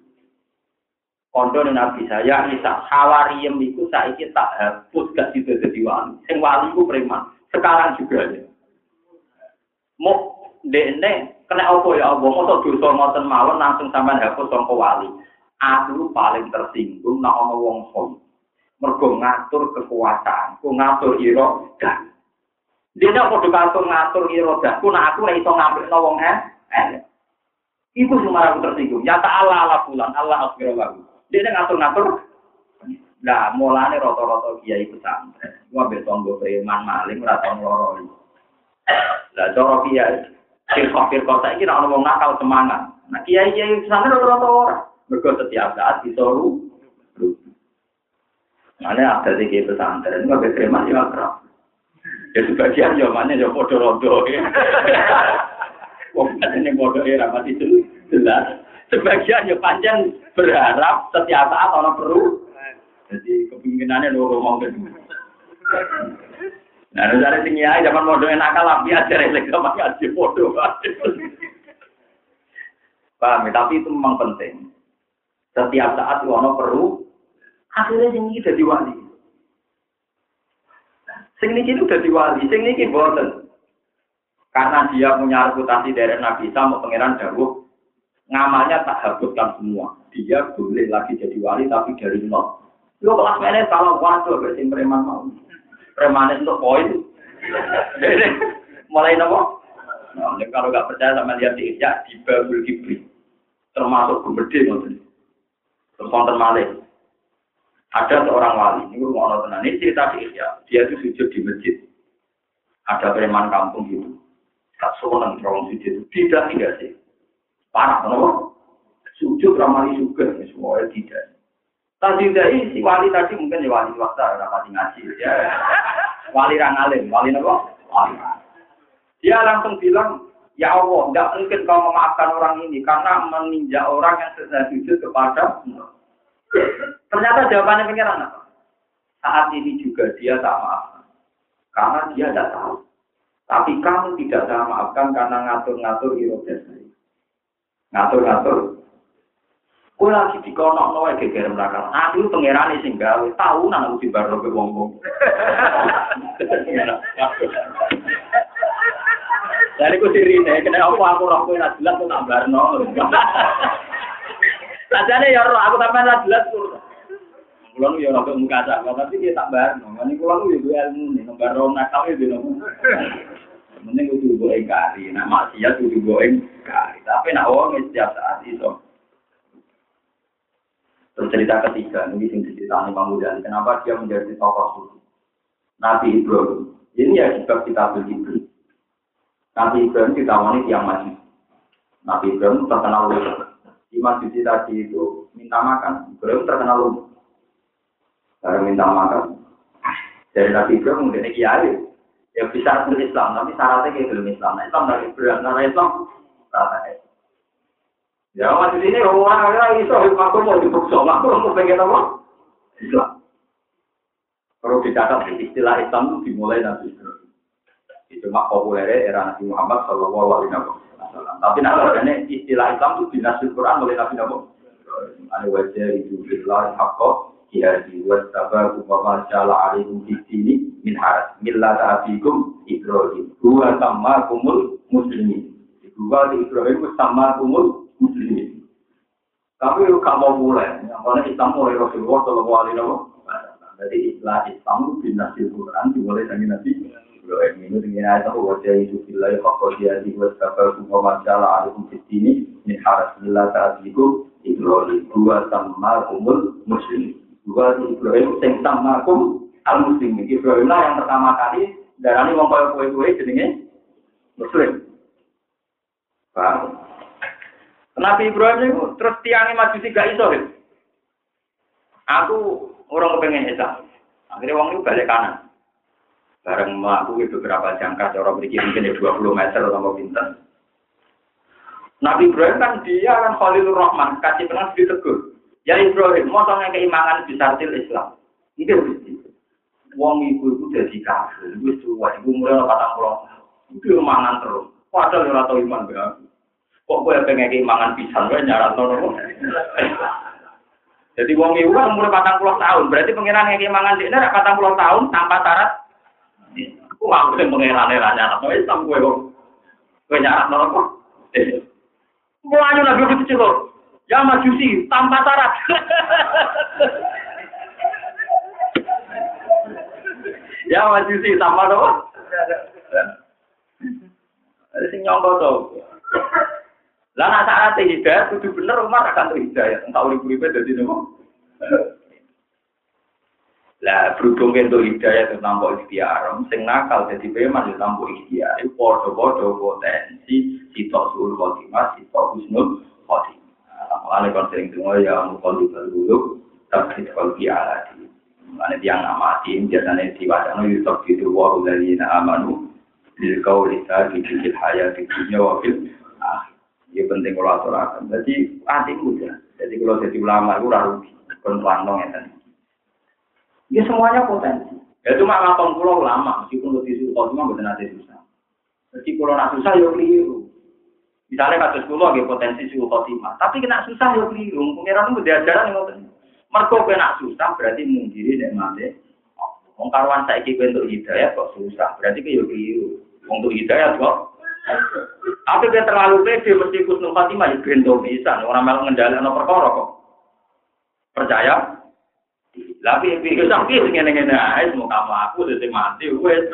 Kondo Nabi saya, Isa, Hawariem itu saya tak hapus gak situ jadi wali. Yang wali itu preman. Sekarang juga ya. Mau dene kena apa ya Allah? Mau dosa ngoten mawon langsung sampean hapus sangka wali. Aku paling tersinggung nak ana wong sol. Mergo ngatur kekuasaan, ku ngatur ira dan Dia nek padha ngatur ngatur irodahku, nah aku ora iso ngambil wong eh. Iku cuma aku tersinggung. Ya ta'ala ala bulan, Allah asbirullah. Dia nek ngatur-ngatur. Nah, mulane rata-rata kiai pesantren. Gua ambek tonggo preman maling ora tau loro. Lah cara kiai firqah-firqah saiki nek ana wong nakal semangat. Nah, kiai-kiai pesantren rata-rata ora. Mergo setiap saat disoru. Mana ada di pesantren, nggak preman ya akrab. Ya sebagian jawabannya ya bodoh rodo. (laughs) Wong ini bodoh ya rapat itu jelas. Sebagian ya panjang berharap setiap saat orang perlu. Jadi kepinginannya lu ngomong gitu. Nah, dari sini ya, zaman bodoh enak kalah aja relek sama ngaji bodoh. Paham ya? Tapi itu memang penting. Setiap saat orang perlu, akhirnya ini jadi wali. Sing niki udah diwali, sing niki boten. Karena dia punya reputasi dari Nabi Isa, mau pangeran Dawuh, ngamalnya tak habiskan semua. Dia boleh lagi jadi wali, tapi dari nol. Lo kelas mana kalau waktu berarti preman mau. Preman itu poin. Mulai nopo. Nah, kalau nggak percaya sama lihat di ya di Babul Kibri, termasuk gede maksudnya. Terus konten malih. Ada seorang wali, ini mau tenang, ini cerita di Ihya. Dia itu sujud di masjid. Ada preman kampung gitu. Tak senang orang sujud. Tidak, tidak sih. Parah, kenapa? Sujud ramai juga, semuanya tidak. Tadi dari si wali tadi mungkin ya wali waktu ada ngaji ya. Wali rangalim, wali apa? Wali. Dia langsung bilang, ya Allah, tidak mungkin kau memaafkan orang ini karena meninjak orang yang sedang sujud kepada Ternyata jawabannya pengiran apa? Saat ini juga dia tak maafkan. Karena dia tidak tahu. Tapi kamu tidak saya maafkan karena ngatur-ngatur iroda saya. Ngatur-ngatur. Kue lagi di konok noe geger belakang. Aku pengiran sing gawe tahu nang aku dibarno ke wong. Jadi aku sirine, kena apa aku roh kowe jelas tak barno. Ya roh aku sampean jelas. Kulo yo ora muka sak, tapi dia tak bar. Ngene kulo yo duwe ilmu nih, nomor ro nakal yo dino. Mending kudu go engkari, nak maksiat kudu go engkari. Tapi nak wong setiap saat itu. Terus cerita ketiga, ini sing diceritani Imam Ghazali. Kenapa dia menjadi tokoh suci? Nabi Ibrahim. Ini ya sebab kita beli Nabi Ibrahim kita wanita yang maju. Nabi Ibrahim terkenal di masjid tadi itu minta makan. Ibrahim terkenal umum. Karena minta makan. Dari Nabi Ibrahim mungkin kiai. Ya bisa pun Islam, tapi syaratnya kayak belum Islam. Nah, Islam dari berat, karena Islam. Ya masjid ini orang orang itu aku mau dibukso, aku mau pengen apa? Islam. Perlu dicatat istilah Islam itu dimulai Nabi Ibrahim. Itu mak populer era Nabi Muhammad Shallallahu Alaihi Wasallam. Tapi nak ini istilah Islam itu dinasih Quran oleh Nabi Nabi. Ada wajah itu bilah hakko jihadi wasaba kumama jala alaikum di sini min haras millat abikum Ibrahim. Dua sama kumul muslimin. Dua di Ibrahim sama kumul muslimin. Tapi kalau mau mulai, mana Islam mulai Rasulullah Shallallahu Alaihi Wasallam. Jadi istilah Islam itu dinasih Quran dimulai dari Nabi. Ibrahim ini dengan ayat itu bila fakor dia di was kafir kumpa masalah alikum fitini min haras bila ta'adikum Ibrahim sama umul muslim dua Ibrahim sing sama kum al muslim Ibrahim lah yang pertama kali darani wong koyo kowe kowe jenenge muslim paham Nabi Ibrahim itu terus tiangnya maju sih gak iso Aku orang kepengen Islam. Akhirnya wong itu balik kanan. Bareng melaku beberapa jangka, cara berikir mungkin ya 20 meter atau pinter. Nabi Ibrahim kan dia kan Khalilur Rahman, kasih tenang ditegur. Ya Ibrahim, tanya keimangan besar til Islam. Ini mesti. Wong ibu itu jadi kafir, itu tua, ibu mulai patang pulau. Itu mangan terus. Padahal ora tau iman berarti. Kok gue pengen keimangan pisan, gue nyarat nono. Jadi wong ibu kan umur patang puluh tahun, berarti pengiran yang keimangan dia patang puluh tahun tanpa syarat Aku aku sing pengerane ra nyarat no Islam kowe kok. Kowe nyarat no apa? Mulanya nabi kecil kok. Ya majusi tanpa syarat. ya majusi tanpa apa? Sing nyongko to. Lah nak saat hidayah kudu bener Umar akan tuh hidayah. Entah urip-uripe dadi nopo. Lah berhubung itu hidayah itu tanpa ikhtiar, sing nakal jadi preman itu tanpa ikhtiar. Podo-podo potensi sitok suul khotimah, sitok husnul khotimah. Mulane kon sering dengar ya mukol di dulu, tapi kalau dia lagi. Mulane tiang amati, biasanya diwacana yusuf gitu waru dari amanu. Bil kau lihat di hayat di dunia wakil Ya penting kalau aturakan. Jadi hati muda. Jadi kalau jadi ulama itu rugi. Kon pelantong ya tadi. Ya semuanya potensi. Ya cuma ngapong pulau lama, meskipun lebih susah, cuma betul nanti susah. Jadi kalau susah ya keliru. Misalnya kasus pulau ada potensi suhu khotimah, tapi kena susah ya keliru. Pengiran itu diajaran yang. Mereka kena susah berarti mungkiri dan mati. Wong karuan saiki bentuk hidayah kok susah, berarti ke yo keliru. Untuk hidayah kok tapi dia terlalu pede mesti kusnul khotimah ya gendo bisa orang malah ngendalekno perkara kok. Percaya? Tapi pikir sampai ngene ngene ae mau kamu aku dadi mati wes.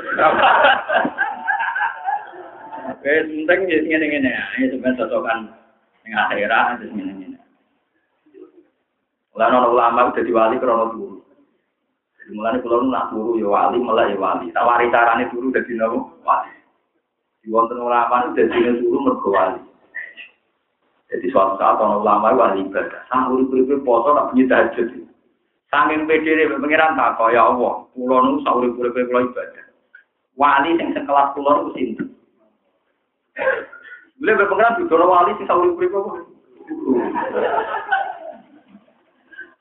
kabeh penting ya sing ngene-ngene ya itu ben cocokan ning akhirat aja ngene-ngene Lalu ulama udah diwali karena guru. Jadi mulanya kalau nak guru ya wali, malah ya wali. Tawari carane guru dadi di wali. Diwonten ulama dadi udah di guru merkowali. Jadi suatu saat orang ulama wali ibadah. Sang guru guru itu poso tak punya tajud. Sangin pede deh, pengiran tak kau ya Allah. Pulau nu sahur guru guru ibadah. Wali yang sekelas pulau itu sini. Beliau berpengiran di wali sing sak urip-uripe kok.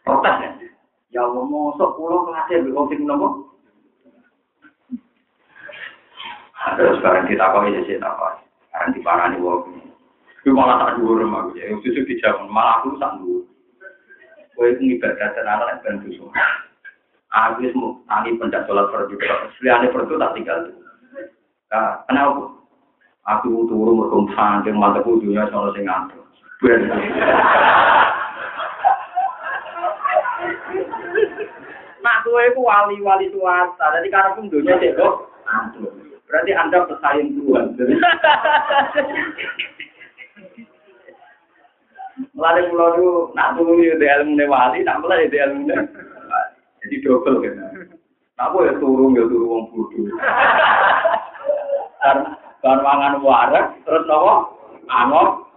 Protes ya. Ya Allah, mosok kulo kelasnya mbek wong sing nopo? Terus sekarang kita kok ini sih apa? Sekarang di parani wong. Itu malah tak dulu rumah gue. Yang susu dijawab malah aku tak dulu. Gue itu ibadah tenaga yang ben dosa. Aku mau tani pendak sholat fardu. Seliane fardu tak tinggal tuh. Nah, kenapa? Aku turu merkum saking mantep dunia sono sing ngantuk. Nah, gue itu wali-wali swasta. Jadi karena pun dunia sih kok. Berarti Anda pesaing Tuhan. Melalui pulau itu, nak tunggu di ilmu wali, nak mulai di ilmu Jadi double kan. Aku ya turun, ya turun wong bodoh. Karena mangan warak, terus nopo, angok,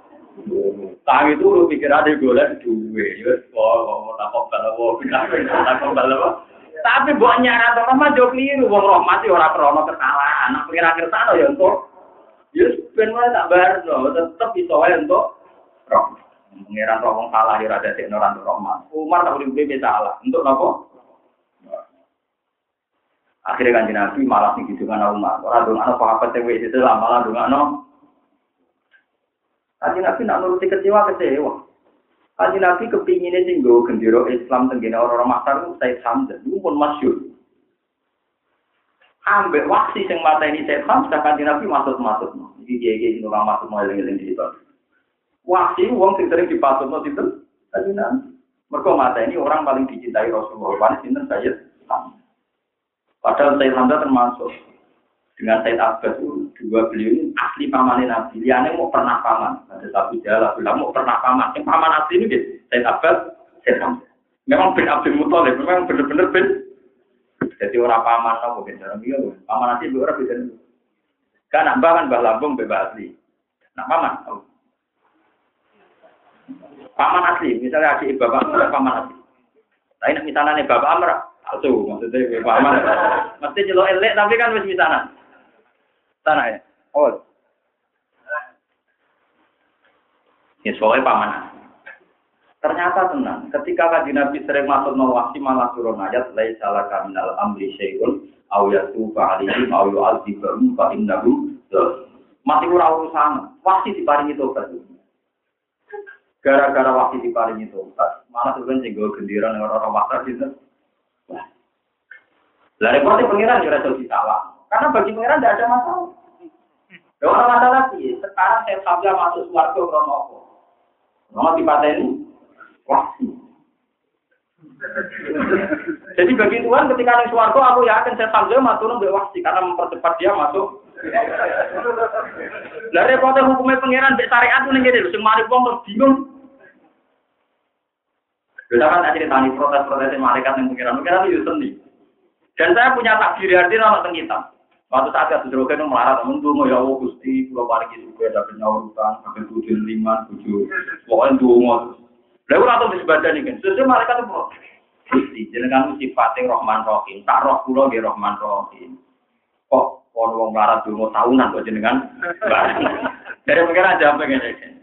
Tangi itu lu pikir ada golek duwe, ya, kok tak kok kalau tak kok kalau tapi buat nyarat orang mah jauh keliru, wong rahmat ora krono kesalahan. Nak pengira kersane ya untuk ya ben wae tak barno, tetep iso wae untuk rahmat. Pengiran roh salah ya rada sik ora rahmat. Umar tak bebe salah. Untuk napa? Akhirnya kan Nabi malah sing gitu kan Umar. Ora ana sahabat sing wis itu malah dongakno. Kanjeng Nabi nak nuruti kecewa kecewa. Kaji Nabi kepinginnya gue gendero Islam tenggine orang-orang makar itu Said Hamzah, itu pun masyur. Ambek waksi mata ini Said Hamzah, kaji Nabi masuk-masuk. Jadi dia kayak gini orang masuk mau eling-eling di situ. Waksi uang sing sering dipasut no situ, kaji Nabi. Mata ini orang paling dicintai Rasulullah. Paling sinten Said Hamzah. Padahal Said Hamzah termasuk dengan Said Abbas itu dua beliau ini asli paman Nabi. Liane mau pernah paman. Ada satu jalan bilang mau pernah paman. Yang paman asli ini gitu. Said Abbas, Said Hamzah. Memang bin Abdul Muthalib, memang benar-benar bin. Jadi orang paman nopo beda. Iya, paman asli dua orang beda. Kan nambah kan bah lambung bebas asli. Nah paman. Oh. Paman asli, misalnya adik bapak paman asli. Tapi misalnya nih bapak Amr, Alsu, maksudnya paman. Mesti jelok elek tapi kan wis misalnya. Tanah ya. Oh. Ya soalnya paman. Ternyata tenang. Ketika kaji Nabi sering masuk nawasi malah turun ayat. Lai salah kaminal amri syai'un. Au yatu fa'alihi. Au yu'adzibahum fa'innahu. Masih kurang urusan. Wasi diparingi tobat. Gara-gara wasi diparingi tobat. Malah kan tinggal gendiran orang-orang wakar gitu. Lah repotnya pengiran juga salah. Karena bagi pengiran tidak ada masalah. Ya orang masalah sih, sekarang saya sampai masuk suarga krono apa? Krono ini, wah. Jadi bagi Tuhan ketika ada suarga aku yakin saya sampai masuk turun wahsi karena mempercepat dia masuk Lah repot hukumnya pangeran mbek syariat lho sing mari wong terus bingung. Kita kan akhirnya tani protes-protes malaikat yang pangeran, pangeran itu seni. Dan saya punya takdir arti anak tentang. Waktu saat itu Drogen itu melarat, mau ya Allah gusti, pulau pariki juga dapat nyawa utang, dapat tujuh lima, tujuh, pokoknya dua mau. Lalu atau di sebadan ini kan, sesuai malaikat itu gusti, jenengan sifatnya Rohman Rohim, tak roh pulau di Rohman Rohim. Kok kalau mau melarat mau tahunan kok jenengan? Dari pengiran jawab begini.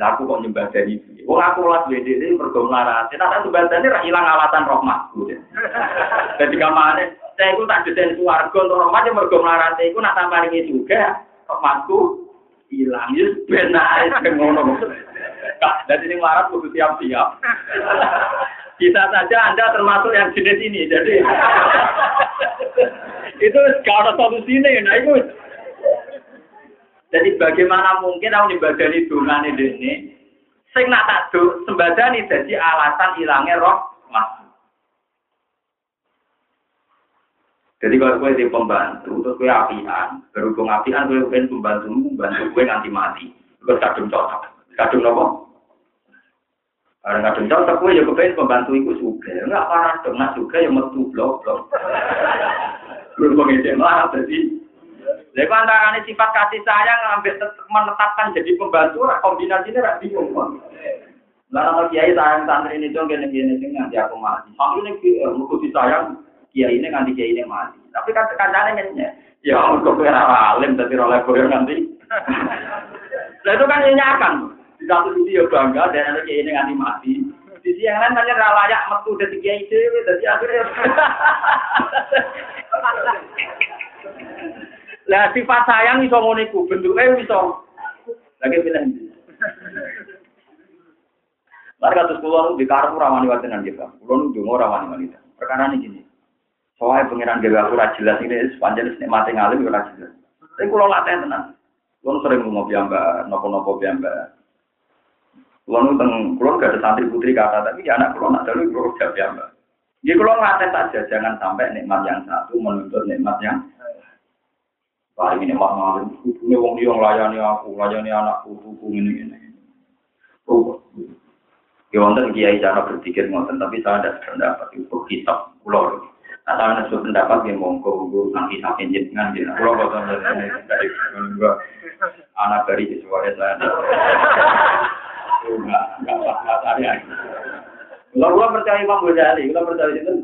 Lah aku kok nyembah dari itu. Wong aku lah dhewe ini mergo melarat. Nek tak ini ra ilang alatan rahmatku. Jadi (laughs) kamane saya itu tak desain suarga untuk rahmat yang mergo melarat iku nak tambah ini juga rahmatku hilang ya ben ae ngono. Jadi ini melarat kudu siap-siap. (laughs) Kita saja Anda termasuk yang jenis ini. Jadi (laughs) itu ada solusinya. Nah itu jadi bagaimana mungkin aku nyembadani dongane dene sing nak tak do sembadani jadi alasan hilangnya roh mas. Jadi kalau gue di pembantu, terus gue apian, berhubung apian gue pengen pembantu, membantu gue nanti mati. Gue kadung cocok, kadung apa? Karena kadung cocok gue ya pengen pembantu itu juga, enggak parah dong, nggak juga yang metu blok blok. Berhubung itu malah jadi Lha kok antarane sifat kasih sayang ngambil menetapkan jadi pembantu kombinasinya ra bingung kok. Lah ana kiai sayang santri ini dong gini-gini sing nanti aku mati. Santri ini eh, mugo disayang kiai ini nganti kiai ini mati. Tapi kan kancane nyenye. Ya mergo kowe ora alim dadi ora koyo nanti. (laughs) Lah itu kan nyenyakan. Di satu sisi ya bangga dan ada kiai ini nganti mati. Di sisi yang lain hanya layak metu dari kiai dhewe dadi akhirnya (laughs) Lah sifat sayang iso ngene iku, bentuke iso. Lagi pilih. Mari kados kula di karep ora wani watenan kita. Kula nu donga ora wani wanita. Perkara ini gini. Soalnya pengiran dewa aku ora jelas ini sepanjang nek mati ngalim ora jelas. Tapi kula latih tenan. Kula sering ngopi ambak, nopo-nopo piyambak. Kula nu kula gak ada santri putri kata tapi anak kula nak dalu kula jawab piyambak. Jadi kalau ngelatih saja, jangan sampai nikmat yang satu menuntut nikmat yang Paling ini mah ngalim, ini wong dia melayani aku, melayani anakku, hukum ini ini. Ya wonten kiai cara berpikir ngoten, tapi saya ada pendapat itu kitab pulau. Nah, saya ada pendapat yang monggo urusan kisah jenengan jenengan. Pulau dari anak dari sesuai saya. Enggak, enggak pas saya. Kalau percaya Imam Ghazali, kalau percaya itu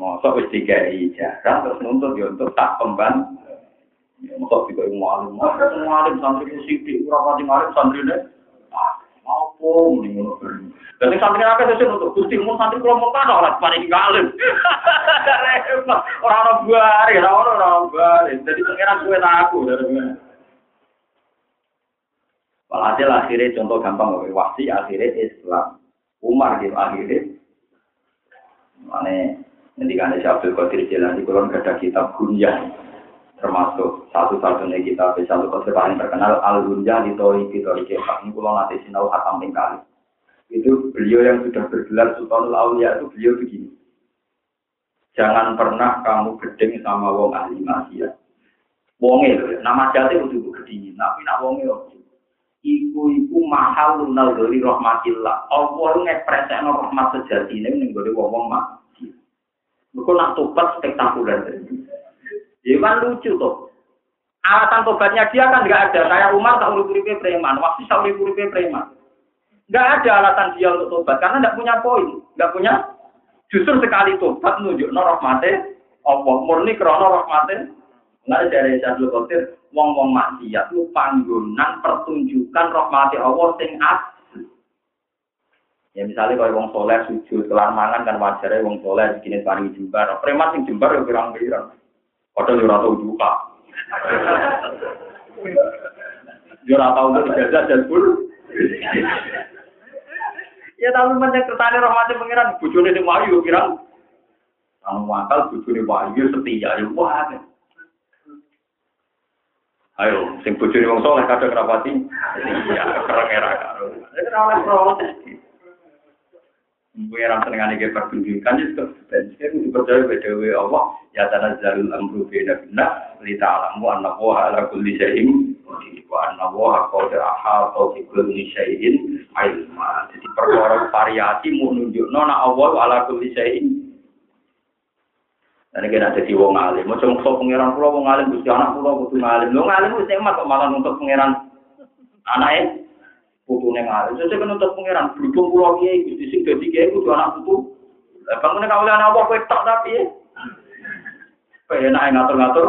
Masa wis dikai jarang terus nuntut ya untuk tak pemban. Ya masa dikai ngalim, ngalim santri sithik ora pati ngalim santrine. Ah, mau mending ngono. Jadi santri akeh sesuk untuk Gusti mun santri kula mau kan ora paling ngalim. (laughs) Ora ono buare, ora ono ora. Jadi pengiran kuwe aku dari Walhasil akhirnya contoh gampang, wasi akhirnya Islam. Umar gitu akhirnya. Mana Nanti kan ada Abdul Jilani, kalau nggak ada kitab Gunyah, termasuk satu-satunya kitab satu Qadir paling terkenal Al Gunyah di Tori di Tori Kitab. Ini kalau nanti sinau hatam kali. Itu beliau yang sudah bergelar Sultanul Aulia itu beliau begini. Jangan pernah kamu gedeng sama wong ahli maksiat. Wonge lho, nama jati kudu gedingi, tapi nak wonge. Iku iku mahal lunal dari rahmatillah. Allah ngepresekno rahmat sejatine ning gone wong-wong mak. Mereka nak tobat spektakuler. Ya kan lucu tuh. Alasan tobatnya dia kan nggak ada. Kayak Umar tak urip-uripe preman. Waktu tak urip-uripe preman. Nggak ada alasan dia untuk tobat. Karena nggak punya poin. Nggak punya. Justru sekali tobat nunjuk no rahmate. Allah murni krono rahmate. Nggak dari Syaikhul Qadir. Wong-wong maksiat itu panggonan pertunjukan rahmati Allah sing Ya misalnya kalau wong soleh sujud kelar mangan kan wajar wong soleh begini paling jembar. Preman sing jembar ya pirang-pirang. Padahal yo ora tau juga. (laughs) Yo ora tau jajah dan bul. Ya tapi banyak kertane rahmatnya pengiran bojone sing wayu pirang. Anu wakal bojone wayu setia ya wah. Ayo, sing bojone wong soleh kadang rapati. Iya, kereng era karo. Pengiran senengane ge pertunjukan itu ben sing dipercaya BDW Allah ya tanazzalul amru bina bina li ta'lamu anna Allah ala kulli syai'in wa anna Allah qad ahata bi kulli syai'in ilma. Jadi perkara variasi mau nunjukno nek Allah ala kulli syai'in Dan kena jadi wong alim, mau cuma pengiran pulau wong alim, gusti anak pulau butuh ngalim. Lo ngalim itu emak kok malah untuk pengiran anaknya putu neng alim. Saya untuk pengiran berhubung pulau kiai, gusti sing jadi kiai kudu anak putu. Bangunnya kau lihat apa kue tak tapi ya. Pengen ngatur-ngatur.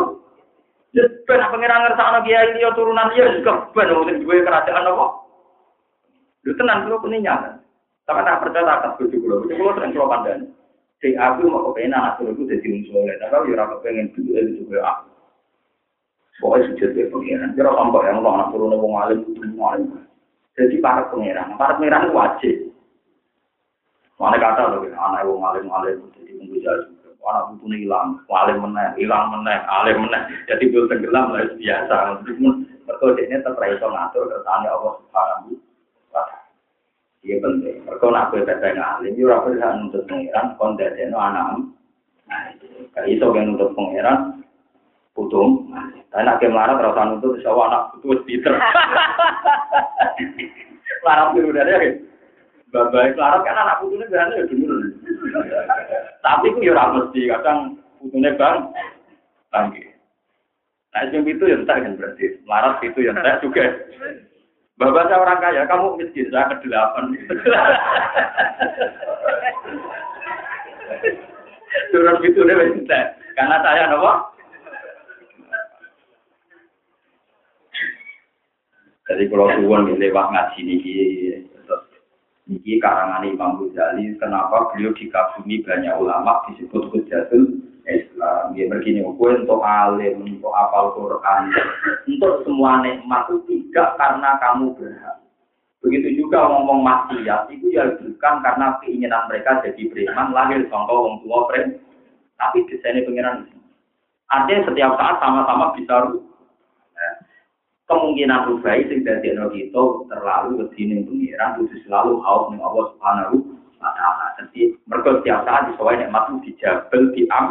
Ya, pengen pengiran ngerasa anak kiai dia turunan dia juga ben mungkin gue kerajaan apa. Lu tenang dulu peningnya. Tapi tak percaya atas bujuk pulau, bujuk pulau sering pulau pandang. Si aku mau kepengen anak turun itu jadi soleh, tapi ya aku pengen dulu itu juga aku. Pokoknya sujud ke pengiran. Kira sampai yang lo anak turun wong alim itu alim. jadi para pangeran para pangeran wajib mana kata loh ini anak gue ngalim ngalim jadi tunggu jadi anak itu nih hilang ngalim meneh hilang meneh ngalim meneh jadi gue tenggelam lah biasa namun perkodenya terkait sama ngatur tertanya allah subhanahu Iya penting. Mereka nak gue tetap ngalim, yura gue bisa nuntut pengiran, kondisi itu anak. Nah, itu. Kayak itu yang nuntut pangeran, putung. Tapi nak kemarin terus nuntut iso anak putu wis pinter. Larat (laughs) dulu dari ya. Bapak larat kan anak putune berani ya dulu. Tapi ku yo ora mesti kadang putune bang bangke. Nah, yang itu ya entar kan berarti. Larat itu ya entar juga. Bapak saya orang kaya, kamu miskin, saya ke delapan. Turun gitu deh, minta. Karena saya nopo. Jadi kalau tuan lewat ngaji niki, niki karangan Imam Ghazali, kenapa beliau dikagumi banyak ulama disebut Hujatul Islam. Dia begini, gue untuk alim, untuk apal Quran, untuk semua nikmat itu tidak karena kamu berhak. Begitu juga ngomong maksiat, itu ya bukan karena keinginan mereka jadi preman, lahir contoh orang tua preman. Tapi desainnya pengiran. Artinya setiap saat sama-sama bisa. Kemungkinan rubah itu dari kita terlalu kedinin pengiran, itu selalu haus dengan Allah Subhanahu wa Ta'ala. Jadi mereka setiap saat disuai nikmat itu dijabel, diam,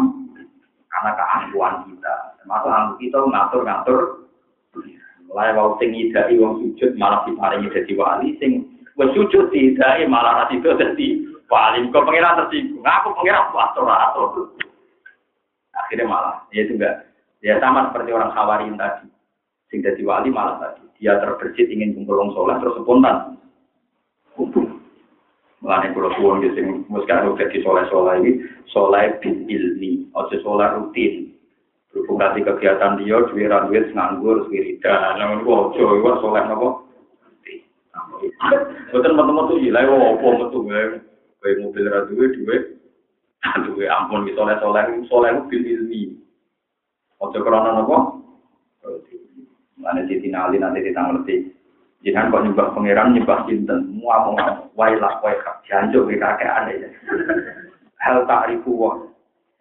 karena keangkuhan kita. Termasuk angkuh kita ngatur-ngatur. Mulai mau sing idai wong sujud malah diparingi dadi wali. Sing wis sujud malah ra itu dadi wali. Kok pengiran tersinggung. Aku pengiran atur atur. Akhirnya malah ya juga ya sama seperti orang khawarin tadi sing dadi wali malah tadi dia terbersit ingin kumpul wong soleh terus spontan kumpul Mulane kula suwun nggih sing wis karo dadi soleh-soleh iki soleh bil ilmi, aja soleh rutin. Berhubung kasih kegiatan dia, ra duit nganggur wiridan. Nah, niku aja iku soleh napa? Boten metu-metu iki lha opo metu. Kowe mobil ra duwe duwe. Ampun soleh-soleh soleh bil ilmi. Aja krana napa? Mulane ditinali nanti kita ngerti. Jangan kok nyembah pangeran nyembah sinten, mua mau wailah wae janjo ke kakek aneh. Hal ta'rifu wa.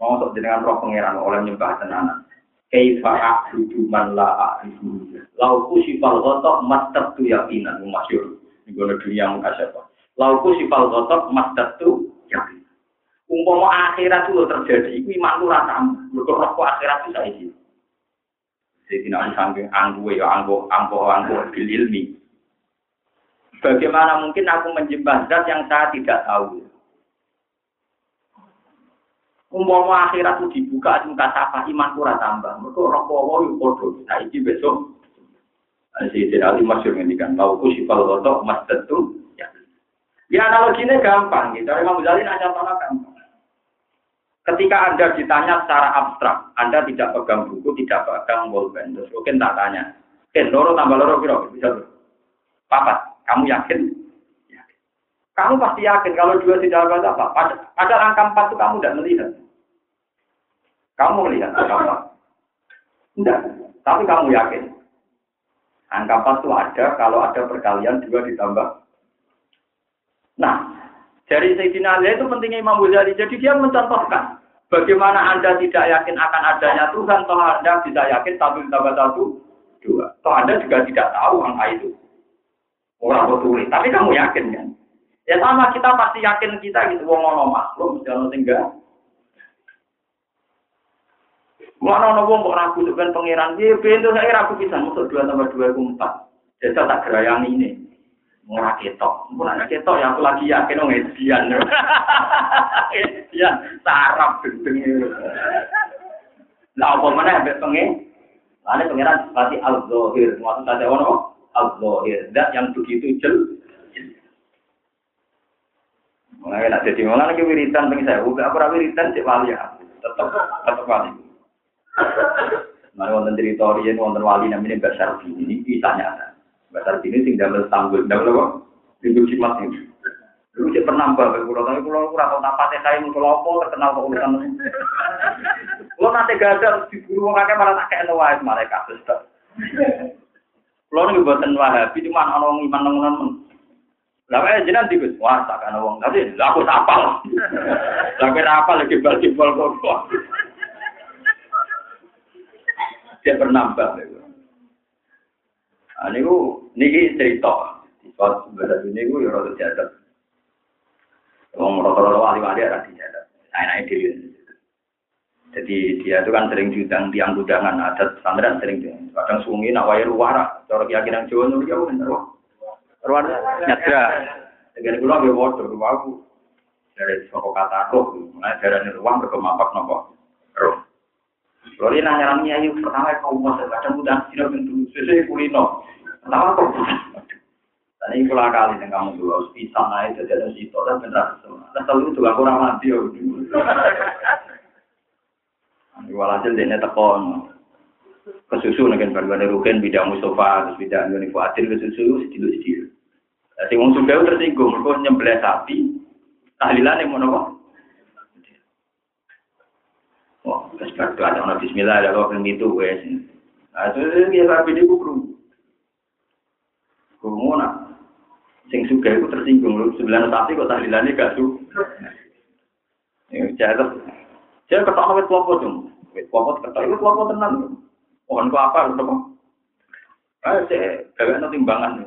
Mau sok jenengan roh pangeran oleh nyembah tenanan. Kaifa a'budu man la a'rifu. Lauku sifal ghatab mastatu yaqinan masyhur. Di gono dunia mukasyafah. Lauku sifal ghatab mastatu yaqinan. Umpama akhirat itu terjadi, itu iman lu rasa mergo roh akhirat bisa iki. Jadi nanti sampai anggu ya anggu anggu anggu bil ilmi. Bagaimana mungkin aku menyembah zat yang saya tidak tahu? Umpama akhirat itu dibuka muka sapa iman kurang tambah. Mereka kowo yuk podo. Nah ini besok. Sayyidina Ali masyur ngendikan tahu kusifal kotok mas tentu. Ya, ya analoginya gampang. Gitu. Imam Ghazali nanya tanah gampang. Ketika Anda ditanya secara abstrak, Anda tidak pegang buku, tidak pegang bolpen, terus mungkin tak tanya, Ken, loro tambah loro kira bisa Papat. Kamu yakin? yakin? Kamu pasti yakin kalau dua tidak ada apa. Pada, pada angka empat itu kamu tidak melihat. Kamu melihat angka empat. Tidak. Tapi kamu yakin. Angka empat itu ada kalau ada perkalian dua ditambah. Nah, dari Sayyidina Ali itu pentingnya Imam Ghazali. Jadi dia mencontohkan bagaimana Anda tidak yakin akan adanya Tuhan, toh Anda tidak yakin satu ditambah satu, dua. Toh Anda juga tidak tahu angka itu. Orang betul, tapi kamu yakin kan? Ya sama kita pasti yakin kita gitu wong ono makhluk sing enggak. Mana ono wong kok ragu dengan pangeran dia pintu saya ragu bisa musuh dua tambah dua itu empat. Jadi tak gerayang ini. Ora ketok. Mun ana ketok ya aku lagi yakin wong edian. Edian (laughs) sarap gendeng. Lah apa meneh ambek pengen? Lalu pangeran seperti al-zahir. Maksud saya ono al-zahir. Yang begitu jelas Mulai nak jadi malah lagi wiritan pengen saya, bukan aku wiritan cek wali ya, tetap tetap wali. Mari wonten cerita riyen wonten wali namanya Sarbi ini kisah nyata. Mbak Sarbi ini sing damel tanggul, damel apa? Minggu Jumat ini. Dulu aku rata napasnya saya mau apa terkenal urusan ini. Di guru kakek malah nih buatan wahabi cuma orang iman eh tikus, wah tak wong. Tapi aku tapal. Apal lagi bal-bal kok. Dia. Ah niku niki cerita. Suatu bahasa ini gue ya rada jadat. Wong rata-rata wali-wali ada di jadat. Enak dhewe. Jadi dia itu kan sering diundang tiang undangan adat pesantren sering kadang sungi nak wae ruwara cara keyakinan Jawa nuri ya bener Ruan nyadra. Dengan kula nggih. Dari saka kata roh, ngajarane ruang berkemapak nopo roh. Ini nanya nanya ayu pertama kau mau kadang udah tidak bentuk sesuai kulino. Kenapa kok? Dan ini kali dengan kamu dulu bisa naik jadi ada situ dan benar semua. Dan selalu juga kurang mati. Walhasil dia tekon kesusu dengan berbagai rugen bidang musofa terus bidang uni kuatir kesusu sedih sedih. Jadi wong sudah tersinggung, mereka nyembelih sapi, tahlilan yang mana Wah, terus berdoa ada Bismillah, ada kau itu wes. Nah itu dia sapi di kubur. Kumu nak, suka itu tersinggung, lu sebelah sapi kok tahlilannya gak su. Ini jatuh. Saya ketahui wet kelompok dong, wet kelompok ketahui wet kelompok tenang. Pohon kelapa, apa? Ah, saya gak timbangan.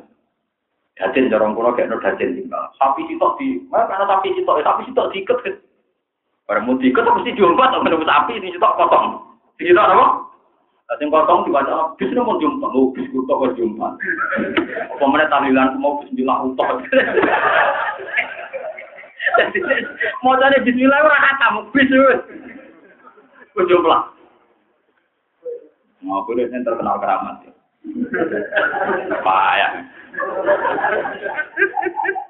Dajin jorong kulo kayak no dajin tinggal. Sapi sitok di, mana karena sapi sitok, sapi sitok diikat kan. Barang mau diikat mesti diumpat atau menurut sapi ini sitok potong. Sitok apa? Sing potong dibaca bis ini mau jumpa, mau bis kutok mau jumpa. Apa mana tahlilan mau bismillah utok. Mau cari bismillah ora kata mau bis wis. Kujumlah. Mau boleh terkenal keramat. Payah.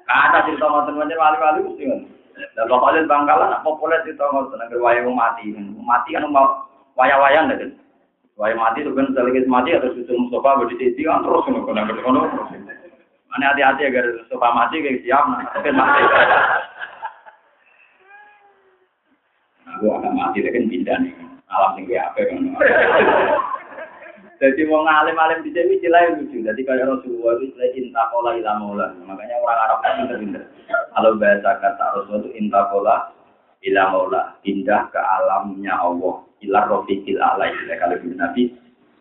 Kata cerita ngoten ngoten wali-wali mesti ngoten. Pokoknya bangkalan populer cerita ngoten agar wayang mati. Mati kan mau wayang-wayang kan. Wayang mati itu kan selagi mati atau susu Mustafa berdiri kan terus ngono ngono ngono. Mana hati-hati agar Mustafa mati kayak siap tapi mati. Aku akan mati kan pindah nih. Alam tinggi apa kan. Jadi mau ngalim-alim di sini istilah lucu. Jadi kayak Rasulullah itu istilah intakola ilamola. Makanya orang Arab kan pinter-pinter. Kalau bahasa kata Rasulullah itu intakola ilamola. Pindah ke alamnya Allah. Ilar rofiqil ala istilah kalau gitu Nabi.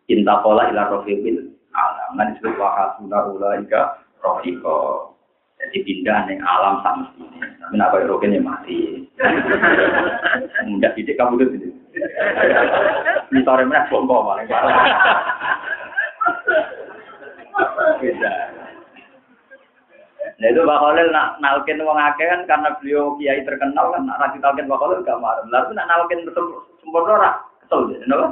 Intakola ilar rofiqil alam. Nah disebut wahasuna ulaika rofiqo. Jadi pindah nih alam sama ini. Tapi nak kayak rokin ya mati. Enggak tidak kamu itu. Misalnya mana bongkok paling Beda. Nah itu Pak Khalil nak nalkin wong akeh kan karena beliau kiai terkenal kan nak rasi nalkin Pak Khalil gak marah. Lalu nak nalkin sempurna ora kesel deh, kenapa?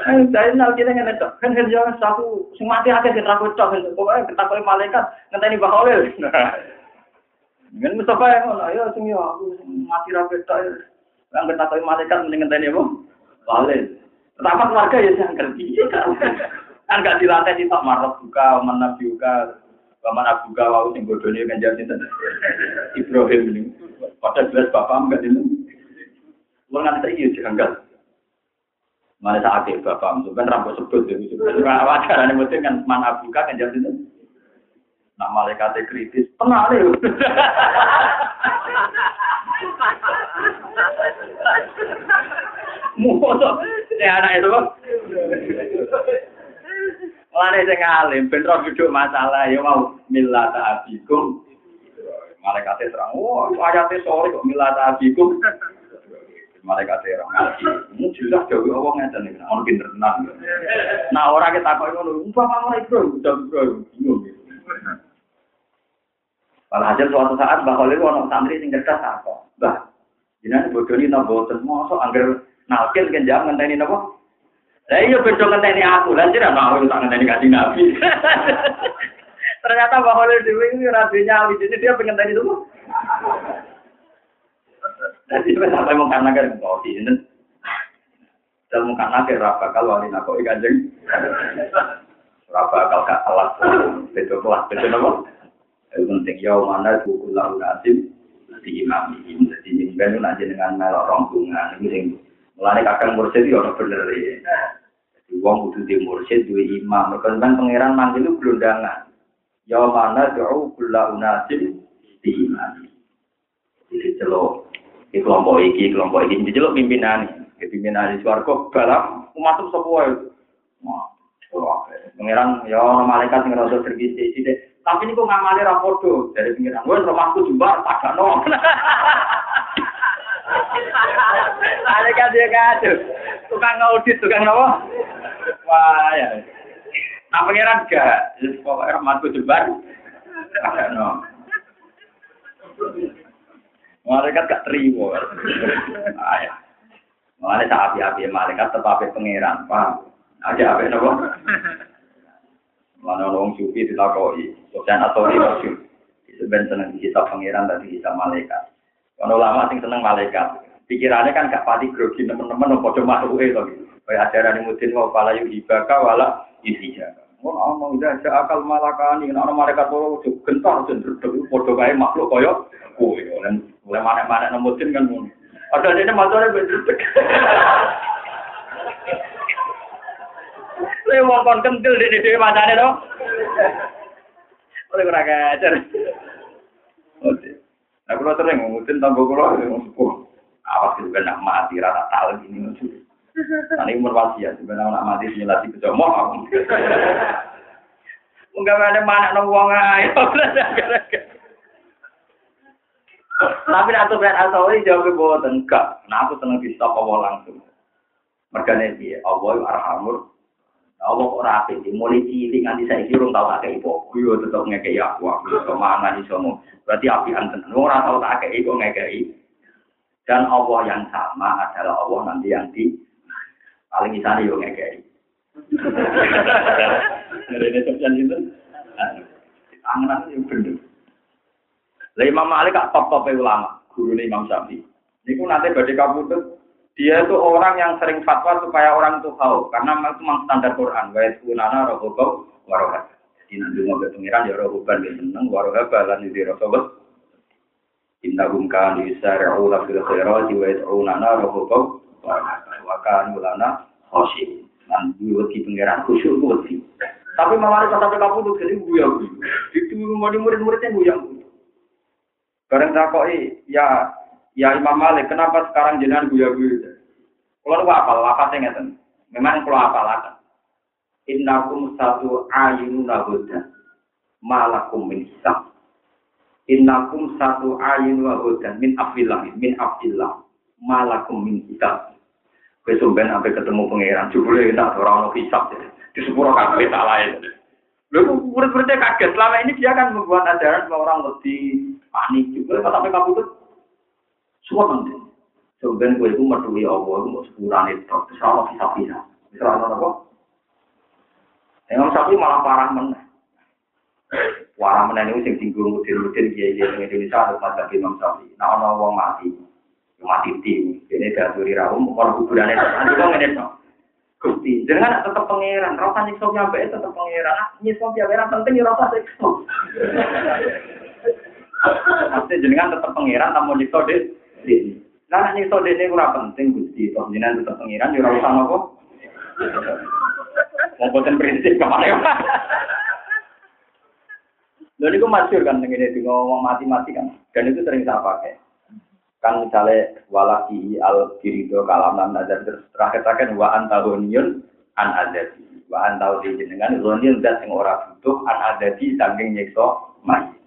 Saya nalkin dengan itu kan kan jangan satu semua hati hati kita aku cok pokoknya kita boleh malaikat ngenteni Pak Khalil. (laughs) Dengan Mustafa yang ayo sing aku mati rapi tok. Yang kita malaikat mendingan tanya apa? Balik. Pertama keluarga ya jangan kerja. Kan gak dilatih di tak marah buka, mana buka, mana buka, wau sing bodohnya kan jadi (laughs) Ibrahim ini. Pada jelas bapak enggak ini. Nggak tahu ya jangan Mana saat itu bapak, itu kan rambut sebut ya. Sebenarnya wajar, ini mesti kan mana buka kan jadi Nah malaikat kritis, tenang deh. Musuh, ya anak itu. Mulane sing alim ben duduk masalah ya mau millata abikum Malaikat terang, wah ayatnya sore kok milah tabikum. Malaikat terang ngaji. Ini jelas jauh Allah ngeten iki, ono pinter tenan. Nah, ora kita kok ngono, umpama mulai bro, udah bro, bingung. Walhasil suatu saat Mbah Khalil ono santri sing cerdas apa? Mbah, jenengan bodoni napa boten mosok angger nalkin kan jam ngenteni napa? Lah iya bedo ngenteni aku, lan jera mau tak ngenteni kanjeng Nabi. (laughs) Ternyata Mbah Khalil dhewe iki ora nyali, jadi dia pengen tadi itu. Jadi sampai mau karena kan mau di sini. Dan mau karena ke raba kalau wali nako ikan jeng. Raba kalau gak kelas, betul kelas, betul apa? Yang penting ya mana buku lalu nasim di imam ini. Jadi mimpi nanti dengan melok rombongan ini sing mulane kakang mursyid ya ora bener ya. Jadi wong kudu di mursyid duwe imam. Mergo kan pangeran manggil itu gelondangan. Ya mana jauh kula unasim di imam. Jadi celok di kelompok iki, kelompok iki celok pimpinan. Pimpinan di swarga balap semua itu. Wah, pangeran ya ono malaikat sing rada tergisi sithik. Tapi ini kok ngamali rapodo dari pengiran. Gue rumahku jumbar, tak no. Ada (laughs) kan dia kado. Tukang ngaudit, tukang apa? Wah ya. Nah pengiran gak. Jadi pokoknya rumahku jumbar, tak no. Malaikat gak terima. Ayah. Malaikat api-api malaikat tetap pengiran. Paham? Ada apa nopo? Mana orang sufi ditakoi, Sofyan atau di masyur. Sebenarnya seneng kita pangeran dan kita malaikat. Kalau lama sing seneng malaikat, pikirannya kan gak pati grogi teman-teman, nopo cuma makhluk itu. Kayak ajaran mutin mau pala yuhibaka wala yusijaka. Mau mau udah ada akal malakani, orang malaikat itu gentar cenderung podo kayak makhluk koyo, kue. Mulai mana-mana nemutin kan. Ada ini motornya bener. Saya mau kon kentil di dhewe macane to. Oleh kacer. Nah, kalau sering tanggo kula sepuh. Awas kan nak mati rata tahu ini lucu. Nah, ini umur wasiat sebenarnya nak mati nyelati kecomok. Enggak ada mana nang wong ae. Tapi atau ben asal jawab boten enggak. Nah aku seneng di stop Allah langsung. Mergane piye? Allah arhamur Allah ora iki mulai cilik nganti saiki urung tau akeh ipo. Yo tetep ngekeki aku aku kemangan iso mu. Berarti apian tenan. Ora tau tak akeh iku ngekeki. Dan Allah yang sama adalah Allah nanti yang di paling isane yo ngekeki. Rene (laughs) sampeyan itu. Angan yo bener. Lah Imam Malik kak top-top ulama, guru Imam Syafi'i. Niku nanti badhe kabudut dia itu orang yang sering fatwa supaya orang itu tahu karena itu memang standar Quran. Wa yakunana rohobau warohat jadi nanti mau pengiran ya rohoban dia seneng warohat balan di rohobau Inna kan yusari'u la fil khairati wa yad'unana rohobau warohat wa kan ulana khoshi dan diweki pengiran khusyuk wedi. Tapi malah sampai kamu tuh jadi buya itu murid-muridnya buya Bareng takoi ya Ya Imam Malik, kenapa sekarang jenengan guya-guya? Kalau lu apa sih ngeten? Memang kalau apalakan. Innakum satu ayunu nahudan. Malakum min hisab. Innakum satu ayunu nahudan. Min afillah. Min afillah. Malakum min hisab. Besok ben sampai ketemu pangeran. Jubulnya enak orang-orang hisab. Di sepuluh kafe tak lain. Lalu murid-muridnya kaget. Selama ini dia kan membuat ajaran bahwa orang lebih panik juga. Sampai kabut semua penting. Sebenarnya gue itu mertui Allah, mau sepuluhan itu, terus Allah bisa bisa. Bisa apa? Yang sapi malah parah mana? Parah mana ini sing tinggal mudir-mudir dia dia di Indonesia ada pada Imam Sapi. Nah orang orang mati, mati tim. Ini dari rahum, orang kuburannya nanti kok ngene dong. Gusti, jangan tetap pangeran, rasa nyiksa nyampe tetap pangeran. Nyiksa nyampe penting ya rasa nyiksa. Maksudnya jenengan tetap pangeran, tamu nyiksa deh. Nah, nek nyiksa dene ora penting Gusti, toh jenengan tetep pengiran yo ora usah napa. Mau boten prinsip ke mana Dan itu masyur kan dengan ngomong mati-mati kan. Dan itu sering saya pakai. Kan misalnya walaki al kirido kalam nazar terus terakhir terakhir wa antahonion an adati. Wa antahonion dengan zonion dat yang orang butuh an adati saking nyekso mai.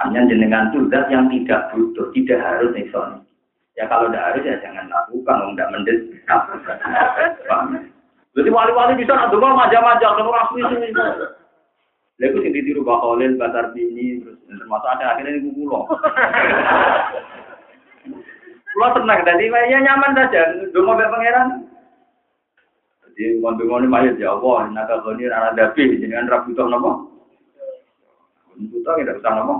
An Hanya jenengan tugas yang tidak butuh, tidak harus ekson. Ya kalau tidak harus ya jangan lakukan, tidak mendet. Jadi wali-wali bisa nak dulu maja-maja, kalau asli sini. Lalu sing ditiru Khalil, Batar Bini, terus termasuk ada akhirnya ini kulo. Kulo tenang, tadi ya nyaman saja, dulu mau pangeran. Jadi ngomong ini mayat ya Allah, naga koni rana dapi, jangan rabu tuh nopo. Kita usah nopo.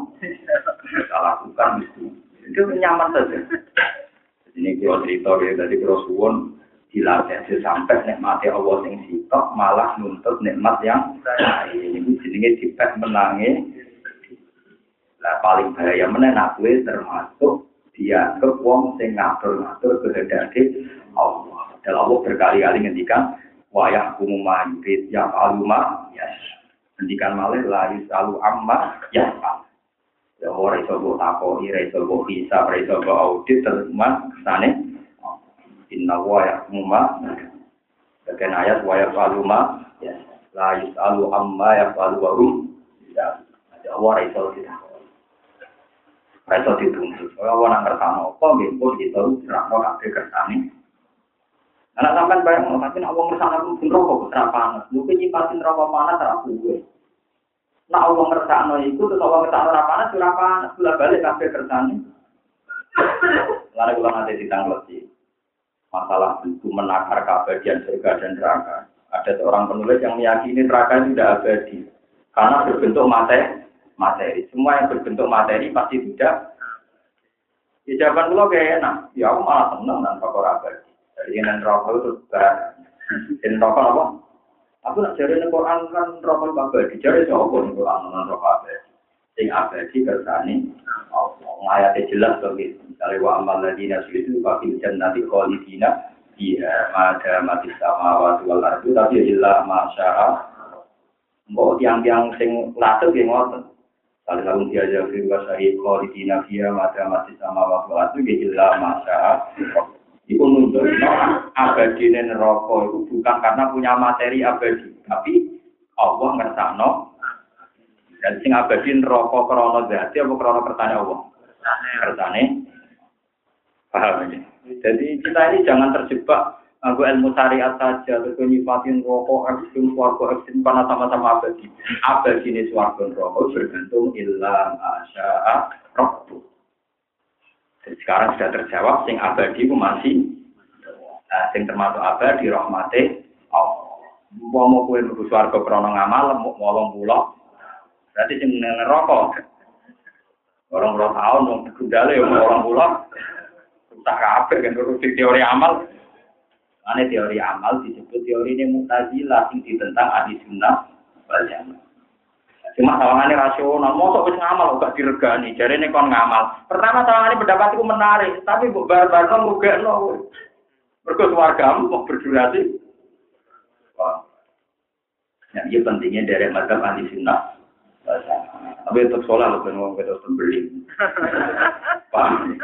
Salah lakukan itu. Itu nyaman saja. Ini kalau cerita ya tadi kalau suwon dilatih sampai nikmati Allah sing sitok malah nuntut nikmat yang lain. Ini jenenge dipek menangi. Lah paling bahaya mana nak gue termasuk dia ke wong sing ngatur-ngatur kehendak Allah. Dan Allah berkali-kali ngendikan wayah kumuma yurid ya aluma ya hendikan malih la yusalu amma ya ya ora iso mbok takoni ora iso mbok bisa ora iso mbok audit teman sane inna wa ya kumuma Bagian ayat wa ya aluma ya la yusalu amma ya falu wa hum ya ada ora iso ditakoni ora iso dituntut ora ora ngertano apa nggih pun kita serahno kabeh kersane Anak sampean bayang, tapi nak wong ngersakno pun rokok ora panas. Lu nyimpatin rokok panas ora kuwe. Nak wong ngersakno iku terus wong ngersakno ora panas ora panas, bola balik kabeh kersane. Lalu kula nanti ditanggleti. Masalah itu menakar keabadian surga dan neraka. Ada seorang penulis yang meyakini neraka itu tidak abadi. Karena berbentuk materi. materi. Semua yang berbentuk materi pasti tidak. Ya jawaban kula kayak enak. Ya aku malah seneng dan fakor abadi. Jadi yang rokok itu bar. Dan rokok apa? Aku nak cari Quran kan rokok abadi. Cari siapa nih Quran non rokok abadi. Sing abadi kersane. Ayatnya jelas begitu. Misalnya wa amal ladina sulitu kafil jannati khalidina Iya, mada mati sama waktu wal ardu tapi ya jelas masya'a. Mbok tiang-tiang sing latih yang ngoten. Kalau lalu dia jauh di wasai khalidina fiha mada mati sama waktu wal ardu ya jelas masya'a. Iku nunjukno abadi neraka itu bukan karena punya materi abadi, tapi Allah ngersakno dan sing abadi neraka krana zati apa krana kertane Allah? Kertane. Paham ya? Jadi kita ini jangan terjebak aku ilmu syariat saja, terus nyifatin rokok, ekstrim, suarga, ekstrim, karena sama-sama abadi. Abadi ini suarga rokok bergantung illa masya'a rokok. Dan sekarang sudah terjawab, sing abadi itu masih, nah, sing termasuk abadi, rahmati Allah. Mau mau kue nunggu suarga krono ngamal, mau ngolong pulau, berarti sing ngerokok. Orang orang tahun, mau digundale, mau orang pulau, tak kabeh kan terus teori amal. Ane teori amal disebut teori ini mutazilah sing ditentang ahli sunnah wal. Cuma sawangane rasional, mosok wis ngamal gak diregani, jarene kon ngamal. Pertama sawangane pendapat itu menarik, tapi mbok bar-barno ngrugekno. Mergo keluargamu mau berdurasi. Wah. Yang ini pentingnya dari mazhab ahli sunnah. Tapi untuk sholat, loh, kan ngomong kita beli. Paham?